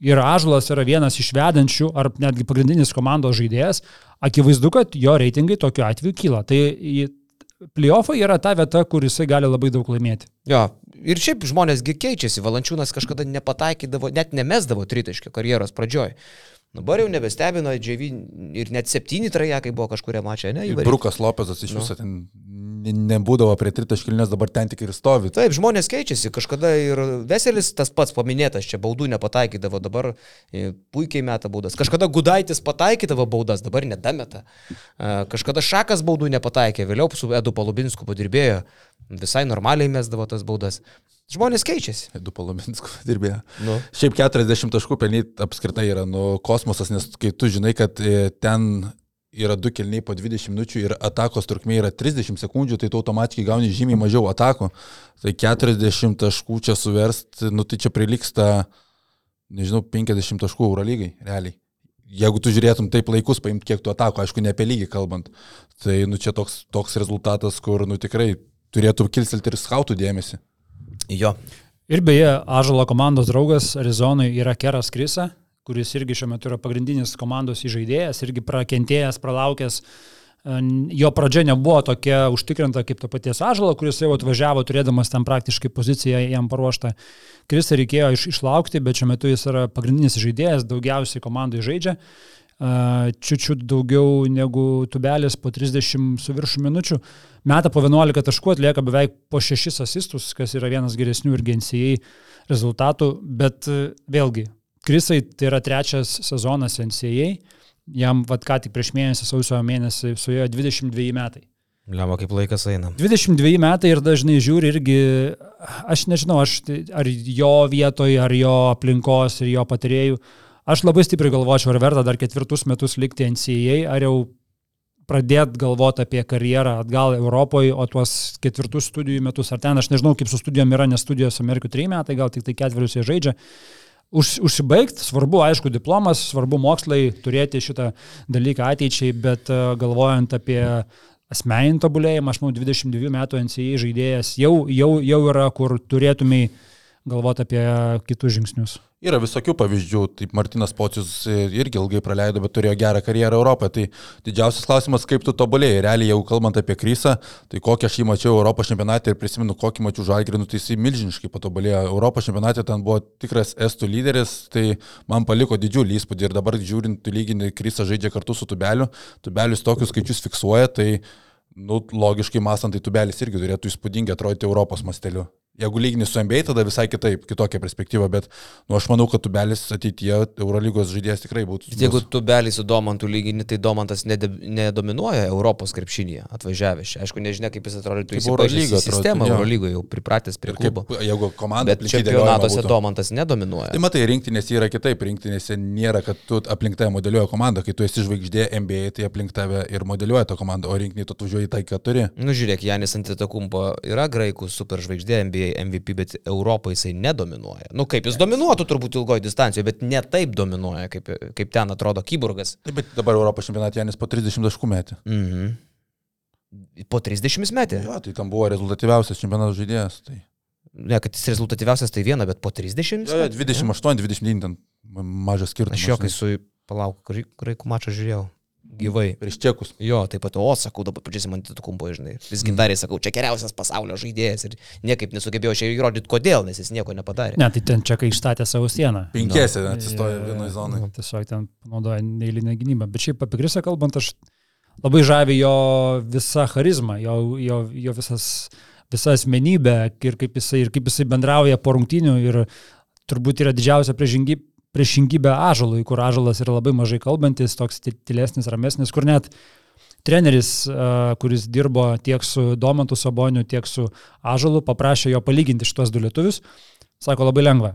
ir Ažulas yra vienas iš vedančių ar netgi pagrindinis komandos žaidėjas, akivaizdu, kad jo reitingai tokiu atveju kyla. Tai Playoffai yra ta vieta, kur jisai gali labai daug laimėti. Jo, ir šiaip žmonėsgi keičiasi. Valančiūnas kažkada nepataikydavo, net nemesdavo tritaškio karjeros pradžioj. Dabar jau nebestebino, JV ir net septyni trajekai buvo kažkuria mačia, ne? Įvairiai. Brukas Lopezas iš viso no. ten nebūdavo prie tritaškilinės, dabar ten tik ir stovi. Taip, žmonės keičiasi. Kažkada ir Veselis tas pats paminėtas, čia baudų nepataikydavo, dabar e, puikiai meta baudas. Kažkada Gudaitis pataikydavo baudas, dabar nedameta. Kažkada Šakas baudų nepataikė, vėliau su Edu Palubinsku padirbėjo, visai normaliai mesdavo tas baudas. Žmonės keičiasi. [laughs] Edu Palominsku dirbėjo. Nu. Šiaip 40 taškų pelnyti apskritai yra nu, kosmosas, nes kai tu žinai, kad e, ten yra du kelniai po 20 minučių ir atakos trukmė yra 30 sekundžių, tai tu automatiškai gauni žymiai mažiau atakų. Tai 40 taškų čia suverst, nu tai čia priliksta, nežinau, 50 taškų Eurolygai, realiai. Jeigu tu žiūrėtum taip laikus, paimt kiek tu atakų, aišku, ne apie lygį kalbant, tai nu čia toks, toks rezultatas, kur nu tikrai turėtų kilstelti ir skautų dėmesį. Jo. Ir beje, Ažalo komandos draugas Arizonai yra Keras Krisa, kuris irgi šiuo metu yra pagrindinis komandos įžaidėjas, irgi prakentėjęs, pralaukęs. Jo pradžia nebuvo tokia užtikrinta kaip to paties Ažalo, kuris jau atvažiavo turėdamas tam praktiškai poziciją jam paruoštą. Kristą reikėjo iš, išlaukti, bet šiuo metu jis yra pagrindinis žaidėjas, daugiausiai komandai žaidžia. Čiučiut daugiau negu tubelis po 30 su viršų minučių. Meta po 11 taškų, atlieka beveik po 6 asistus, kas yra vienas geresnių ir GNCA rezultatų, bet vėlgi Krisai tai yra trečias sezonas NCAA, jam vad ką tik prieš mėnesį, sausio mėnesį, suėjo 22 metai. Liama, kaip laikas eina. 22 metai ir dažnai žiūri irgi, aš nežinau, aš, tai ar jo vietoje, ar jo aplinkos ir jo patarėjų, Aš labai stipriai galvočiau, ar verta dar ketvirtus metus likti NCAA, ar jau pradėti galvoti apie karjerą atgal Europoje, o tuos ketvirtus studijų metus, ar ten, aš nežinau, kaip su studijom yra, nes studijos Amerikoje 3 metai, gal tik tai ketverius jie žaidžia. Už, užsibaigti, svarbu, aišku, diplomas, svarbu mokslai, turėti šitą dalyką ateičiai, bet uh, galvojant apie asmeninį tobulėjimą, aš manau, 22 metų NCAA žaidėjas jau, jau, jau yra, kur turėtumai galvoti apie kitus žingsnius. Yra visokių pavyzdžių, taip Martinas Pocius irgi ilgai praleido, bet turėjo gerą karjerą Europoje. Tai didžiausias klausimas, kaip tu tobulėjai. Realiai, jau kalbant apie Krysą, tai kokią aš jį mačiau Europos čempionate ir prisimenu, kokį mačiau Žalgrinų, tai jis milžiniškai patobulėjo. Europos čempionate ten buvo tikras estų lyderis, tai man paliko didžiulį įspūdį ir dabar žiūrint, lyginį, Krysą žaidžia kartu su Tubeliu, Tubelis tokius skaičius fiksuoja, tai nu, logiškai mąstant, tai Tubelis irgi turėtų įspūdingai atrodyti Europos masteliu. Jeigu lygini su NBA, tada visai kitaip, kitokia perspektyva, bet nu, aš manau, kad Tubelis ateityje Eurolygos žaidėjas tikrai būtų. Jeigu Tubelis su Domantu lygini, tai Domantas nedominuoja Europos krepšinėje atvažiavęs. Aišku, nežinia, kaip jis atrodytų į Eurolygą. Sistemą Eurolygoje jau pripratęs prie klubo. Jeigu komanda. Bet čempionatuose Domantas nedominuoja. Tai matai, rinktinėse yra kitaip. Rinktinėse nėra, kad tu aplink tave modeliuoja komanda. Kai tu esi žvaigždė NBA, tai aplink tave ir modeliuoja tą komandą, o rinktinį tu atvažiuoji tai, ką turi. Nu, žiūrėk, Janis Antetokumpo yra graikų superžvaigždė NBA MVP, bet Europoje jisai nedominuoja. Nu kaip, jis dominuotų turbūt ilgoje distancijoje, bet ne taip dominuoja, kaip, kaip ten atrodo Kyburgas. Taip, bet dabar Europos čempionatė Janis po 30 taškų metė. Mhm. Po 30 metė. Jo, tai tam buvo rezultatyviausias čempionato žaidėjas. Tai... Ne, kad jis rezultatyviausias tai viena, bet po 30. Jo, jo, 28, 29 ten mažas skirtumas. Aš jo, kai su, palauk, graikų mačą žiūrėjau gyvai. Prieš čekus. Jo, taip pat, o, sakau, dabar pažiūrėsim ant tų kumpo, žinai. Vis gintariai sakau, čia geriausias pasaulio žaidėjas ir niekaip nesugebėjau čia įrodyti, kodėl, nes jis nieko nepadarė. Ne, tai ten čekai išstatė savo sieną. Penkiese no. atsistojo vienoje zonoje. No, tiesiog ten naudoja neįlinę gynybą. Bet šiaip apie Grisą kalbant, aš labai žavi jo visą charizmą, jo, jo, jo visas, visą asmenybę ir kaip, jisai, ir kaip jisai bendrauja po rungtinių ir turbūt yra didžiausia priežingybė priešingybę Ažalui, kur Ažalas yra labai mažai kalbantis, toks tylesnis, ramesnis, kur net treneris, kuris dirbo tiek su Domantu Saboniu, tiek su Ažalu, paprašė jo palyginti šitos du lietuvius. Sako labai lengva.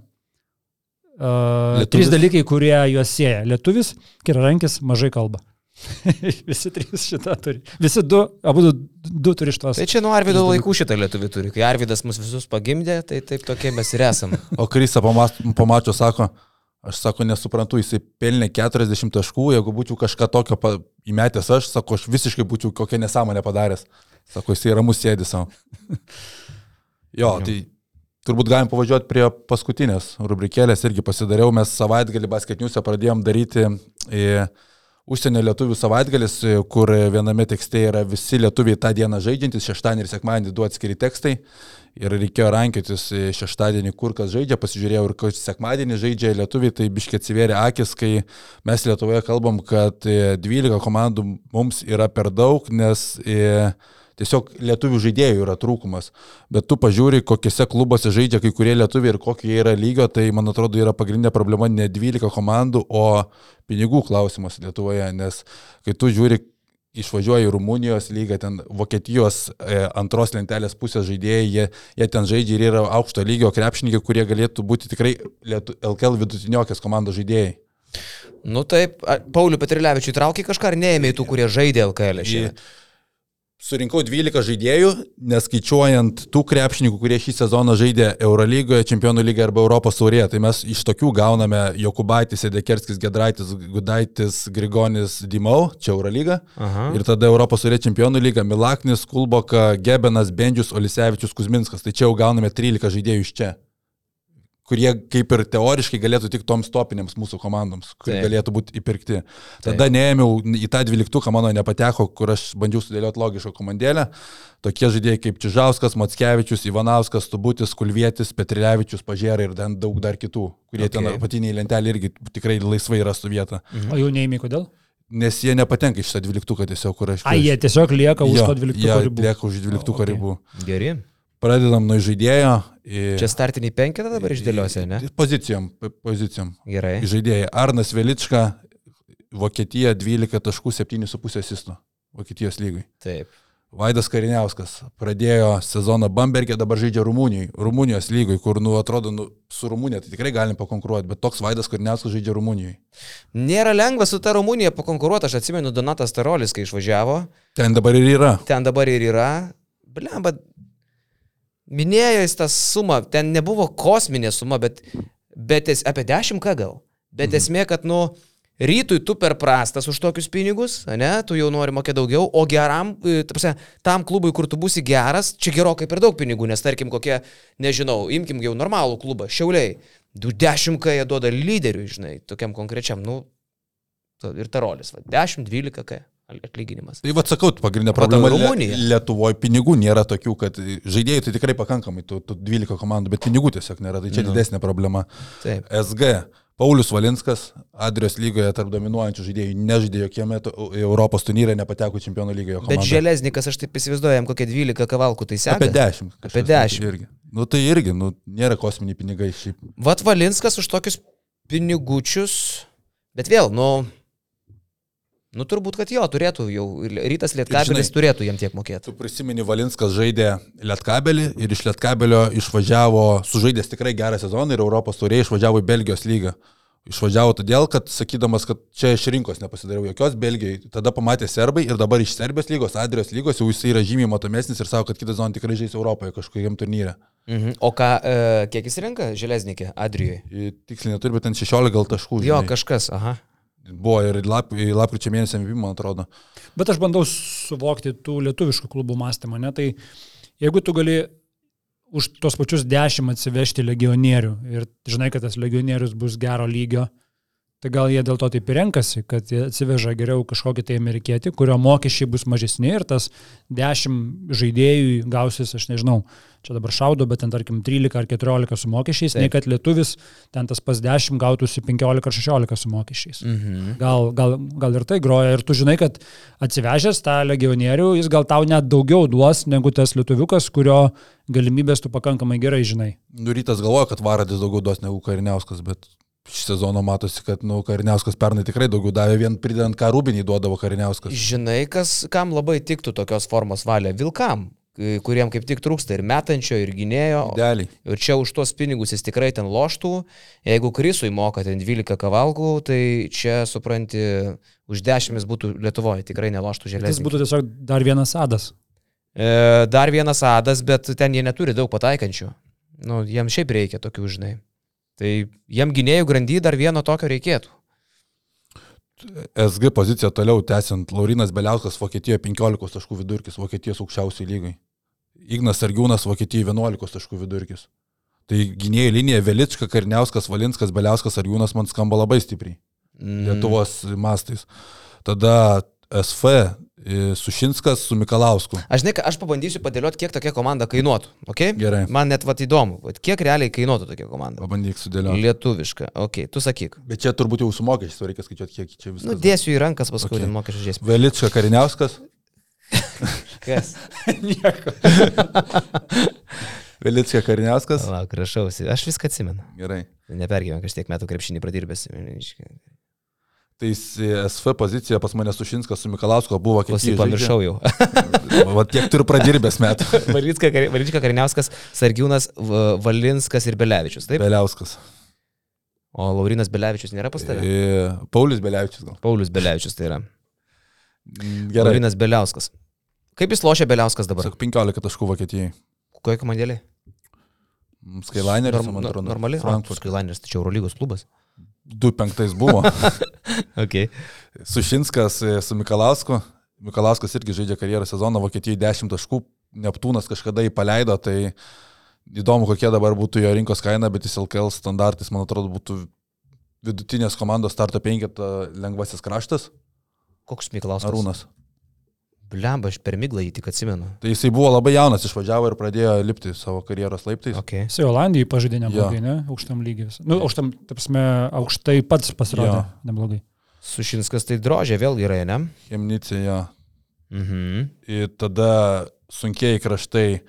Uh, trys dalykai, kurie juos sieja. Lietuvis, kirarankis, mažai kalba. [laughs] Visi trys šitą turi. Visi du, abu du, du turi šitos. Tai čia nuo Arvido laikų šitą lietuvį turi. Kai Arvidas mus visus pagimdė, tai taip tokie mes ir esame. o Krista pamačio sako, Aš sako, nesuprantu, jisai pelnė 40 taškų, jeigu būčiau kažką tokio įmetęs aš, sako, aš visiškai būčiau kokią nesąmonę padaręs. Sako, jisai ramus sėdi savo. [laughs] jo, tai turbūt galim pavažiuoti prie paskutinės rubrikėlės, irgi pasidariau, mes savaitgalį basketiniuose pradėjom daryti į užsienio lietuvių savaitgalis, kur viename tekste yra visi lietuviai tą dieną žaidžiantis, šeštadienį ir sekmadienį du atskiri tekstai. Ir reikėjo rankiotis šeštadienį, kur kas žaidžia, pasižiūrėjau ir kas sekmadienį žaidžia lietuviai, tai biškiai atsivėrė akis, kai mes Lietuvoje kalbam, kad 12 komandų mums yra per daug, nes tiesiog lietuvių žaidėjų yra trūkumas. Bet tu pažiūri, kokiuose klubuose žaidžia kai kurie lietuviai ir kokie yra lygio, tai man atrodo yra pagrindinė problema ne 12 komandų, o pinigų klausimas Lietuvoje, nes kai tu žiūri, išvažiuoja į Rumunijos lygą, ten Vokietijos e, antros lentelės pusės žaidėjai, jie, jie ten žaidžia ir yra aukšto lygio krepšininkai, kurie galėtų būti tikrai LKL vidutiniokės komandos žaidėjai. Nu taip, Paulių Petrilevičių įtraukė kažką ar neėmė tų, kurie žaidė LKL šiemet? Surinkau 12 žaidėjų, neskaičiuojant tų krepšininkų, kurie šį sezoną žaidė Eurolygoje, Čempionų lygoje arba Europos taurėje. Tai mes iš tokių gauname Jokubaitis, Edekerskis, Gedraitis, Gudaitis, Grigonis, Dimau, čia Eurolyga. Aha. Ir tada Europos taurė Čempionų lyga Milaknis, Kulboka, Gebenas, Bendžius, Olisevičius, Kuzminskas. Tai čia jau gauname 13 žaidėjų iš čia kurie kaip ir teoriškai galėtų tik toms topinėms mūsų komandoms, kurie Taip. galėtų būti įpirkti. Tada Taip. neėmiau į tą dvyliktuką, mano nepateko, kur aš bandžiau sudėlioti logišką komandėlę. Tokie žaidėjai kaip Čižauskas, Matskevičius, Ivanauskas, Tubutis, Kulvietis, Petrilevičius, Pažėrai ir ten daug dar kitų, kurie okay. ten apatiniai lentelė irgi tikrai laisvai rastų vietą. Mhm. O jų neėmė kodėl? Nes jie nepatenka iš šitą dvyliktuką tiesiog, kur aš. A, jie tiesiog lieka už jo, to dvyliktuko ribų. Lieka už dvyliktuko okay. ribų. Geri. Pradedam nuo žaidėjo. Į... Čia startiniai penketą dabar išdėliuosi, ne? Pozicijom, pozicijom. Gerai. Žaidėjai. Arnas Velička, Vokietija 12 taškų 7,5 asisto. Vokietijos lygui. Taip. Vaidas Kariniauskas pradėjo sezoną Bambergė, dabar žaidžia Rumunijoje, Rumunijos lygoj, kur, nu, atrodo, nu, su Rumunija tai tikrai galim pakonkuruoti, bet toks Vaidas Kariniauskas žaidžia Rumunijoje. Nėra lengva su ta Rumunija pakonkuruoti, aš atsimenu Donatas Tarolis, kai išvažiavo, Ten dabar ir yra. ten dabar ir yra. Blemba, minėjo jis tą sumą, ten nebuvo kosminė suma, bet, bet es, apie 10k gal. Bet mhm. esmė, kad, nu, rytui tu per prastas už tokius pinigus, ne, tu jau nori mokėti daugiau, o geram, e, tarpsia, tam klubui, kur tu būsi geras, čia gerokai per daug pinigų, nes tarkim kokie, nežinau, imkim jau normalų klubą, šiauliai, 10k jie duoda lyderiui, žinai, tokiam konkrečiam, nu, ir tarolis, 10-12k atlyginimas. Tai vad sakau, pagrindinė problema Rumuniją. Lie- Lietuvoje pinigų nėra tokių, kad žaidėjai tai tikrai pakankamai, tu, tu 12 komandų, bet pinigų tiesiog nėra, tai čia Nu. didesnė problema. Taip. SG. Paulius Valinskas, Adrijos lygoje tarp dominuojančių žaidėjų, nežaidė jokiame to- Europos turnyre, nepateko čempionų lygio Bet. Železnikas, aš taip įsivaizduoju, jam kokie 12 kavalkų tai seka. Apie 10. Apie kažkas 10. tokio Irgi. Nu tai irgi, nu, nėra kosminiai pinigai šiaip. Vat Valinskas už tokius pinigučius, bet vėl, nu, nu turbūt, kad jo, turėtų jau, rytas Lietkabelis žinai- turėtų jam tiek mokėti. Tu prisimeni, Valinskas žaidė Lietkabelį ir iš Lietkabelio išvažiavo, sužaidęs tikrai gerą sezoną ir Europos turėjai išvažiavo į Belgijos lygą. Išvažiavo todėl, kad sakydamas, kad čia iš rinkos nepasidariau jokios Belgijai, tada pamatė serbai ir dabar iš Serbijos lygos, Adrijos lygos jau jis yra žymiai matomesnis ir sako, kad kitą sezoną tikrai žais Europoje kažkokiam turnyre. Mhm. O ką, e, kiek jis renka Železnikė, Adrijoje? Tiksliai neturi, bet ten 16 gal taškų. Jo, žinai. kažkas, aha. Buvo ir lap, lapkričio mėnesį MVP, man atrodo. Bet aš bandau suvokti tų lietuviškų klubų mąstymą, ne? Tai jeigu tu gali už tos pačius dešimt atsivežti legionierių ir žinai, kad tas legionierius bus gero lygio, tai gal jie dėl to taip ir renkasi, kad jie atsiveža geriau kažkokį tai amerikietį, kurio mokesčiai bus mažesni ir tas dešimt žaidėjų gausis, aš nežinau, čia dabar šaudo, bet ten tarkim 13 ar 14 su mokesčiais, Taip. nei kad lietuvis ten tas pas 10 gautųsi 15 ar 16 su mokesčiais. Mhm. Gal, gal, gal ir tai groja. Ir tu žinai, kad atsivežęs tą legionierių, jis gal tau net daugiau duos negu tas lietuviukas, kurio galimybės tu pakankamai gerai žinai. Nu, rytas galvoja, kad Varadis daugiau duos negu Kariniauskas, bet šį sezoną matosi, kad nu, Kariniauskas pernai tikrai daugiau davė, vien pridedant, ką Rūbinį duodavo Kariniauskas. Žinai, kas, kam labai tiktų tokios formos valia? Vilkam, k- kuriem kaip tik trūksta ir metančio, ir gynėjo. Idealiai. Ir čia už tuos pinigus jis tikrai ten loštų. Jeigu Krisui moka ten 12 kavalkų, tai čia, supranti, už 10 jis būtų Lietuvoje, tikrai neloštų Jis želės. būtų tiesiog dar vienas adas. E, dar vienas adas, bet ten jie neturi daug pataikančių. Nu, jiems šiaip reikia tokių, žinai. Tai jiem gynėjų grandy dar vieno tokio reikėtų. SG pozicija toliau tęsiant, Laurinas Beliauskas Vokietijoje 15 taškų vidurkis, Vokietijos aukščiausiai lygai. Ignas Argiūnas Vokietijoje 11 taškų vidurkis. Tai gynėjų linija Velička, Karniauskas, Valinskas, Beliauskas, Argiūnas man skamba labai stipriai. Mm. Lietuvos mastais. Tada e, Sušinskas su Mikalausku. Aš žinai, aš pabandysiu padėlioti, kiek tokia komanda kainuotų. Okay? Gerai. Man net vat įdomu, vat kiek realiai kainuotų tokia komanda. Pabandyk sudėlioti. Lietuviška. Ok, tu sakyk. Bet čia turbūt jau sumokėšis, reikia skaičiuoti, kiek čia viskas. Nu, dėsiu į rankas paskui Okay. okay. mokesčių žies. Velička Kariniauskas. [laughs] Kas? [laughs] Nieko. [laughs] Velička Kariniauskas. Lauk, rašausi. Aš viską atsimenu. Gerai. Nepergyvenk, aš tiek metų krepšinį pradirbęs. Tai SV pozicija pas mane Sušinskas su Mikalausku buvo kaip Klausyk, pamiršau jau. [laughs] Va tiek turiu pradirbęs metų. [laughs] Valyčka Kariniauskas, Sargiūnas, Valinskas ir Belevičius. Taip? Beliauskas. O Laurinas Belevičius nėra pas tave? E, Paulius Beliavičius gal. Paulius Belevičius tai yra. Mm, Gerai. Laurinas Beliauskas. Kaip jis lošia Beliauskas dabar? Sak 15 taškų Vokietijai. Kokia komandėlė? Skylineris, Norm, man atrodo. normali. Frankfurt. Skylineris, čia Eurolygos klubas. 2-5 buvo. [laughs] Okay. Sušinskas e, su Mikalausku. Mikalauskas irgi žaidžia karjerą sezoną, Vokietijai 10 taškų. Neptūnas kažkada jį paleido, tai įdomu, kokia dabar būtų jo rinkos kaina, bet jis LKL standartais, man atrodo, būtų vidutinės komandos starto penketą lengvasis kraštas. Koks Miklauskas? Arūnas. Blemba, aš per miglą jį tik atsimenu. Tai jisai buvo labai jaunas, išvažiavo ir pradėjo lipti savo karjeros laiptais. Okay. Jis Olandijai pažaidė neblogai, Jo. ne? Aukštam lygiai. vis- Nu, aukštam, tapsme, aukštai pats pasirodė Jo. neblogai. Sušinskas tai drožė vėl yra, ne? Chemnicija. Mhm. Ir tada sunkiai kraštai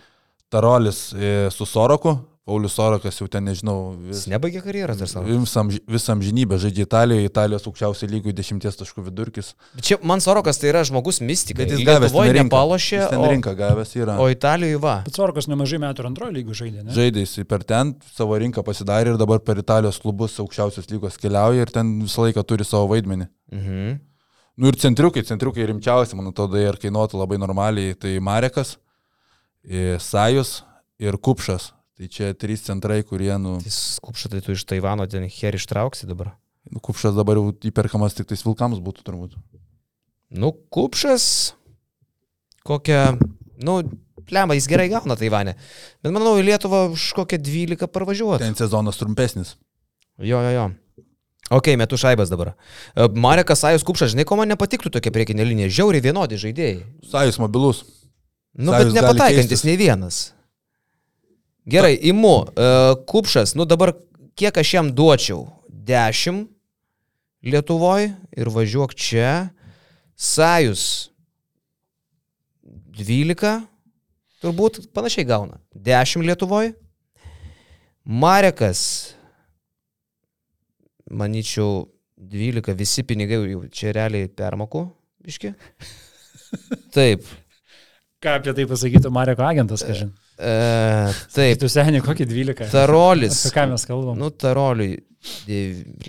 Tarolis e, su Soroku, Paulius Sorokas jau ten, nežinau, Jis vis, nebaigė karjeros dar savo. visam, visam žinybę žaidžia Italijoje, Italijos aukščiausiai lygų 10 taškų vidurkis. Bet Čia man Sorokas tai yra žmogus mistika. Jis gavęs Lietuvoje ten rinką. nepalošė, Jis ten o, rinką gavęs yra. o Italijoje va. Bet Sorkas nemažai metų ir antrojo lygų žaidė, ne? Žaidė jis per ten, savo rinką pasidarė ir dabar per Italijos klubus aukščiausios lygos keliauja ir ten visą laiką turi savo vaidmenį. Mhm. Nu ir centriukai, centriukai rimčiausi, man atrodo, ir kainuotų labai normaliai. Tai Marekas, Sajus ir Kupšas. Tai čia trys centrai, kurie, nu, Tai skupša, tai tu iš Taivano ten her ištrauksi dabar. nu, Kupšas dabar jau įperkamas tik tais vilkams būtų turbūt. Nu, kupšas. Kokią. Nu, lemba, jis gerai gauna Taivane. Bet manau, į Lietuvą už kokią 12 parvažiuoti. Ten sezonas trumpesnis. Jo, jo, jo. Ok, metu šaibas dabar. E, Marekas Sajus Kupšas, žinai, ko man nepatiktų tokia priekinė linija. Žiauriai vienodi žaidėjai. Sajus mobilus. Nu, Sajus bet nepataikantis nei vienas. Gerai, imu. Uh, kupšas, nu dabar kiek aš jam duočiau? 10 Lietuvoje ir važiuok čia. Sajus 12, turbūt panašiai gauna. 10 Lietuvoje. Marekas, manyčiau, 12, visi pinigai jau čia realiai permokų, biški. [laughs] Taip. Ką apie tai pasakytų Mareko agentas, kažin. E, taip. Tu seniai kokį 12. Tarolis. Apie ką mes kalbam? Nu, taroliui,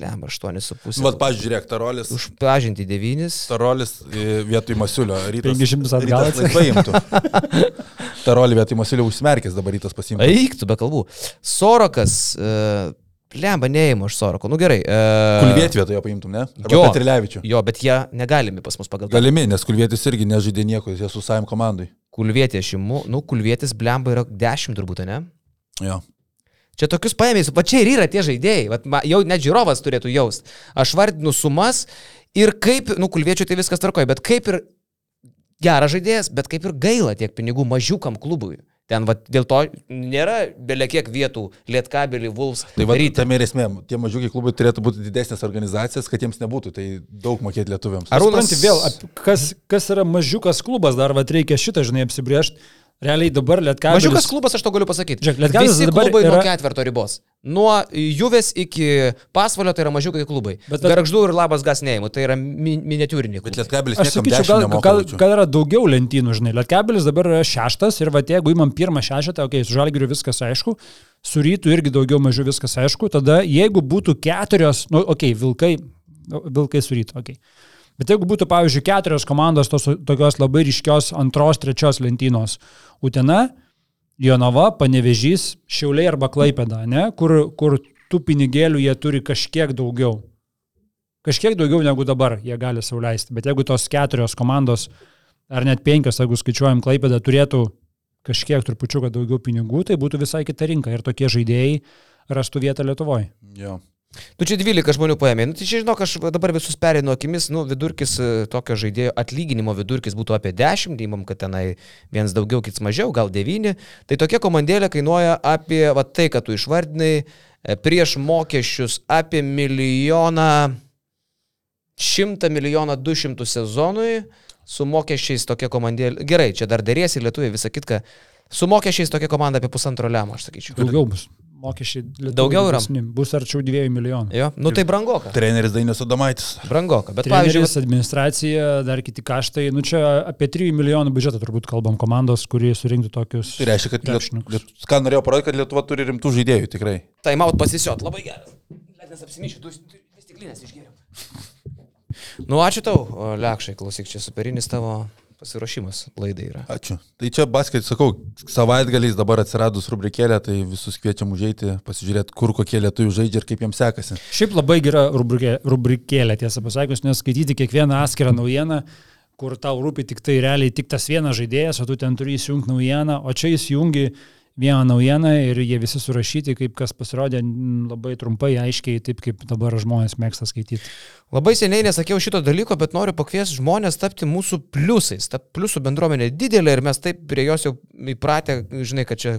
lemba, 8,5. Vat, pažiūrėk, Tarolis. Už pažinti 9. Tarolis e, vietoj Masiulio. Rytas, 500 atgal rytas laisvai imtų. Tarolį vietoj Masiulio užsmerkęs dabar rytas pasimtų. Eik, tu be kalbų. Sorokas, uh, lemba, neįmu aš Soroko. Nu gerai. Uh, Kulvietį vietoje paimtum, ne? Arba Jo. Petrilevičių. Jo, bet jie negalimi pas mus pagal. Galimi, nes Kulvietis irgi nežaidė nieko, jis su Saim komandai. Kulvietė šimu. Nu, kulvietis blemba yra 10 turbūt, ne? Jo. Čia tokius paėmės, va čia ir yra tie žaidėjai, Vat, ma, jau net žiūrovas turėtų jaust. Aš vardinu sumas ir kaip, nu, kulviečių tai viskas tvarkoja, bet kaip ir geras žaidėjas, bet kaip ir gaila tiek pinigų mažiukam klubui. Ten, va, dėl to nėra beliekiek vietų, Lietkabelį, Vulfs. Tai va, tam ir esmė, tie mažiukai klubai turėtų būti didesnės organizacijos, kad jiems nebūtų tai daug mokėti lietuviams. Ar- Arūnas- vėl, kas, kas yra mažiukas klubas, dar va reikia šitą, žinai, apsibriežti. Realiai dabar Lietkabelis. Mažiukas klubas, aš to galiu pasakyti. Žiūrėk, Lietkabelis dabar klubai nuo yra- ketverto ribos. Nuo Juvės iki Pasvalio tai yra mažiukai klubai. Bet Bet ar- Garždų ir Labas Gasnėjimų tai yra mi miniatūriniai Bet klubai. Lietkabelis Aš sakyčiau, gal, gal, gal yra daugiau lentynų, žinai. Lietkabelis dabar yra šeštas ir va jeigu imam pirmą šešetą, okei, okay, su žalgiriu viskas aišku, su rytu irgi daugiau mažiau viskas aišku, tada jeigu būtų keturios, nu, okei, okay, vilkai, vilkai su rytu, okei. Okay. Bet jeigu būtų, pavyzdžiui, keturios komandos tos tokios labai ryškios antros, trečios lentynos - Utena, Jonava, Panevežys, Šiauliai arba Klaipeda, ne? kur, kur tų pinigėlių jie turi kažkiek daugiau. Kažkiek daugiau negu dabar jie gali sauliaisti. Bet jeigu tos keturios komandos, ar net penkios, jeigu skaičiuojam Klaipėdą, turėtų kažkiek trupučiuką daugiau pinigų, tai būtų visai kita rinka ir tokie žaidėjai rastų vietą Lietuvoje. Jo. Tu čia 12 žmonių paėmė. Nu, tai čia žinok, aš dabar visus perinu akimis, nu, vidurkis e, tokio žaidėjo atlyginimo vidurkis būtų apie 10, įmam, kad tenai vienas daugiau, kits mažiau, gal 9. Tai tokia komandėlė kainuoja apie, va tai, kad tu išvardinai, e, prieš mokesčius apie milijoną, 100 milijoną 200 sezonui, su mokesčiais tokia komandėlė. Gerai, čia dar dėrėsi lietuviai, visą kitką. Su mokesčiais tokia komanda apie pusantro lemą, aš sakyčiau. Daugiau bus. Mokesčiai Lietuvai Daugiau yra? didesni. Bus arčiau 2 milijonų. Jo, nu tai brangoka. Treneris Dainis Adomaitis. Brangoka. Bet pavyzdžiui, Treneris, administracija, dar kiti kaštai, nu čia apie 3 milijonų biudžetą turbūt kalbam komandos, kurie surinktų tokius. Tai reiškia, kad Liet... krepšininkus. Liet... ką norėjau parodyti, kad Lietuva turi rimtų žaidėjų tikrai. Time out pasisiot, labai geras. Net nesapsimyšiu, tu tu vis stiklinės išgėriau. Nu, ačiū tau, Lekšai, klausyk, čia superinis tavo pasiruošimas laidai yra. Ačiū. Tai čia basket, sakau, savaitgaliais dabar atsiradus rubrikėlė, tai visus kviečiam užeiti, pasižiūrėti, kur kokie lietuvių žaidžia ir kaip jiems sekasi. Šiaip labai gera rubrikė, rubrikėlė, tiesą pasakius, nes skaityti kiekvieną atskirą naujieną, kur tau rūpi tik tai realiai tik tas vienas žaidėjas, o tu ten turi įsijungti naujieną, o čia įsijungi vieną naujieną ir jie visi surašyti, kaip kas pasirodė labai trumpai, aiškiai, taip kaip dabar žmonės mėgsta skaityti. Labai seniai nesakiau šito dalyko, bet noriu pakviesti žmonės tapti mūsų pliusais. Ta pliusų bendruomenė didelė ir mes taip prie jos jau įpratę, žinai, kad čia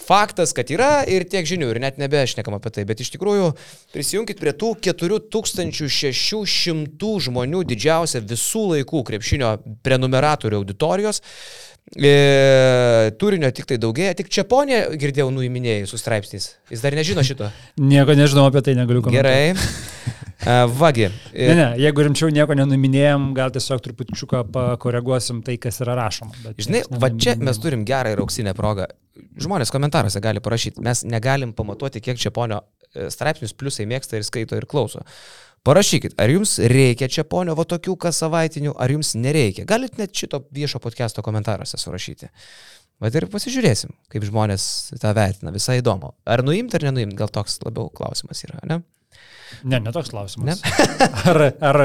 faktas, kad yra ir tiek žinių ir net nebešnekam apie tai. Bet iš tikrųjų prisijunkit prie tų 4600 žmonių didžiausia visų laikų krepšinio prenumeratorių auditorijos. E, turinio tik tai daugėja, tik Čiaponė girdėjau nuiminėjai su straipsniais. Jis dar nežino šito. [laughs] Nieko nežinau apie tai, negaliu komentuoti. Gerai. [laughs] Vagi. Ne, ne, jeigu rimčiau nieko nenuminėjom, gal tiesiog trupučiuką pakoreguosim tai, kas yra rašoma. Žinai, va čia mes turim gerą ir auksinę progą. Žmonės komentaruose gali parašyti, mes negalim pamatuoti, kiek Čiaponio e, straipsnius pliusai mėgsta ir skaito ir klauso. Parašykit, ar jums reikia Čiaponio va tokių kas savaitinių, ar jums nereikia. Galit net šito viešo podcast'o komentaruose surašyti. Bet ir pasižiūrėsim, kaip žmonės tą vertina. Visai įdomu. Ar nuimti ar nenuimti, gal toks labiau klausimas yra, ne? Ne, netoks klausimas. [laughs] ar, ar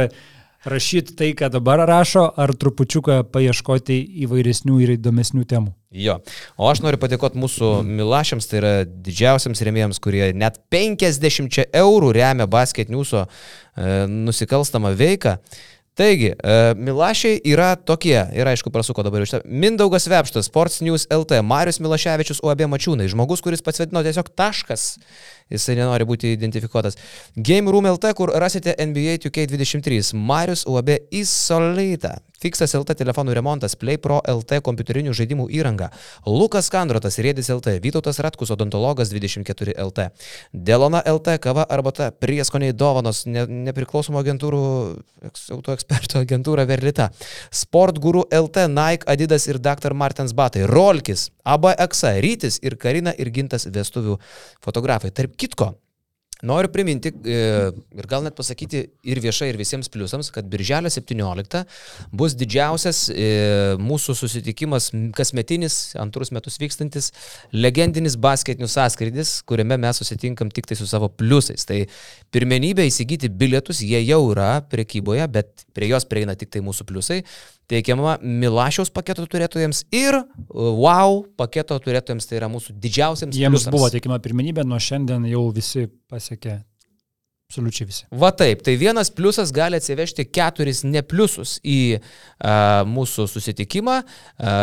rašyti tai, ką dabar rašo, ar trupučiuką paieškoti įvairesnių ir įdomesnių temų. Jo. O aš noriu padėkoti mūsų milašiams, tai yra didžiausiams remėjams, kurie net 50 eurų remia basket news'o e, nusikalstamą veiką. Taigi, e, Milašiai yra tokie, ir aišku, prasuko dabar iš čia. Mindaugas Vepštas, Sports News LT, Marius Milaševičius, UAB Mačiūnai, žmogus, kuris pats vadino tiesiog taškas, jisai nenori būti identifikuotas. Game Room LT, kur rasite NBA 2K23, Marius UAB Isolita, Fixas LT telefonų remontas, Play Pro LT kompiuterinių žaidimų įranga, Lukas Kandrotas, Rėdis LT, Vytautas Ratkus, odontologas 24 LT, Delona LT, kava arbata, prieskoniai dovanos, ne, nepriklausomų agentūrų, eks- autoekspertų agentūra Verlita, Sport Guru LT, Nike, Adidas ir Dr. Martins Batai, Rolkis, ABX, Rytis ir Karina ir Gintas vestuvių fotografai. Tarp kitko, Noriu priminti e, ir gal net pasakyti ir viešai, ir visiems pliusams, kad Birželio 17 bus didžiausias e, mūsų susitikimas, kasmetinis, antrus metus vykstantis, legendinis basketinių sąskrydis, kuriame mes susitinkam tik tai su savo pliusais. Tai pirmenybė įsigyti bilietus, jie jau yra prekyboje, bet prie jos prieina tik tai mūsų pliusai. Teikiama Milašiaus paketo turėtojams ir e, Wow paketo turėtojams, tai yra mūsų didžiausiams Jiems pliusams. buvo teikima pirmenybė, nuo šiandien jau visi pasiekė. Absoliučiai visi. Va taip, tai vienas pliusas gali atsivežti keturis nepliusus į a, mūsų susitikimą. A,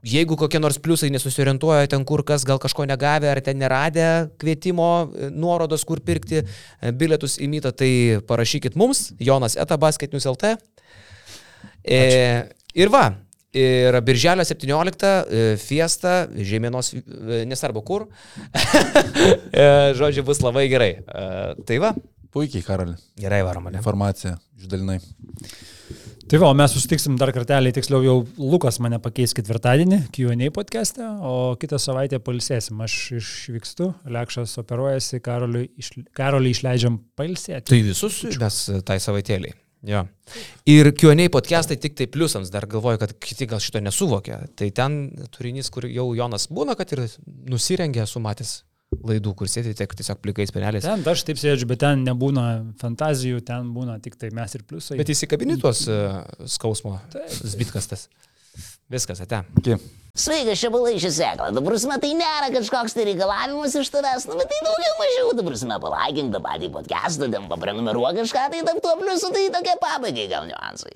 jeigu kokie nors pliusai nesusiorientuoja ten kur kas, gal kažko negavę ar ten neradę kvietimo e, nuorodos, kur pirkti e, bilietus į mytą, tai parašykit mums, Jonas Eta Basketinius LT. E, ir va, ir birželio 17 e, fiesta, žemėnos, nesvarbu kur, [laughs] E, žodžiu, bus labai gerai. E, Tai va, Puikiai, Karali. gerai varom, ne? Informacija išdalinai. Tai va, mes susitiksim dar kartelį, tiksliau jau Lukas mane pakeis ketvirtadienį Q&A podcast'e, o kitą savaitę palsėsim. Aš išvykstu, Lekšas operuojasi, Karoliui iš, Karolį išleidžiam palsėti. Tai visus mes tai savaitėliai. Jo. Ir Q&A podcastai tik tai pliusams, dar galvoju, kad kiti gal šito nesuvokia. Tai ten turinys, kur jau Jonas būna, kad ir nusirengė, esu matęs laidų, kur sėdi tiek tiesiog plikais peneliais. Ten aš taip sėdžiu, bet ten nebūna fantazijų, ten būna tik tai mes ir pliusai. Bet įsikabini tuos uh, skausmo zbitkas tas. Viskas, ate. Iki. Sveikas, čia balai šį seklą. Dabar prasme, tai nėra kažkoks tai reikalavimas iš tavęs, nu, bet tai daugiau mažiau. Dabar prasme, palaikink tą patį podcastą, ten paprenumeruok kažką, tai tam tuo pliusu, tai tokie pabaigai gal niuansai.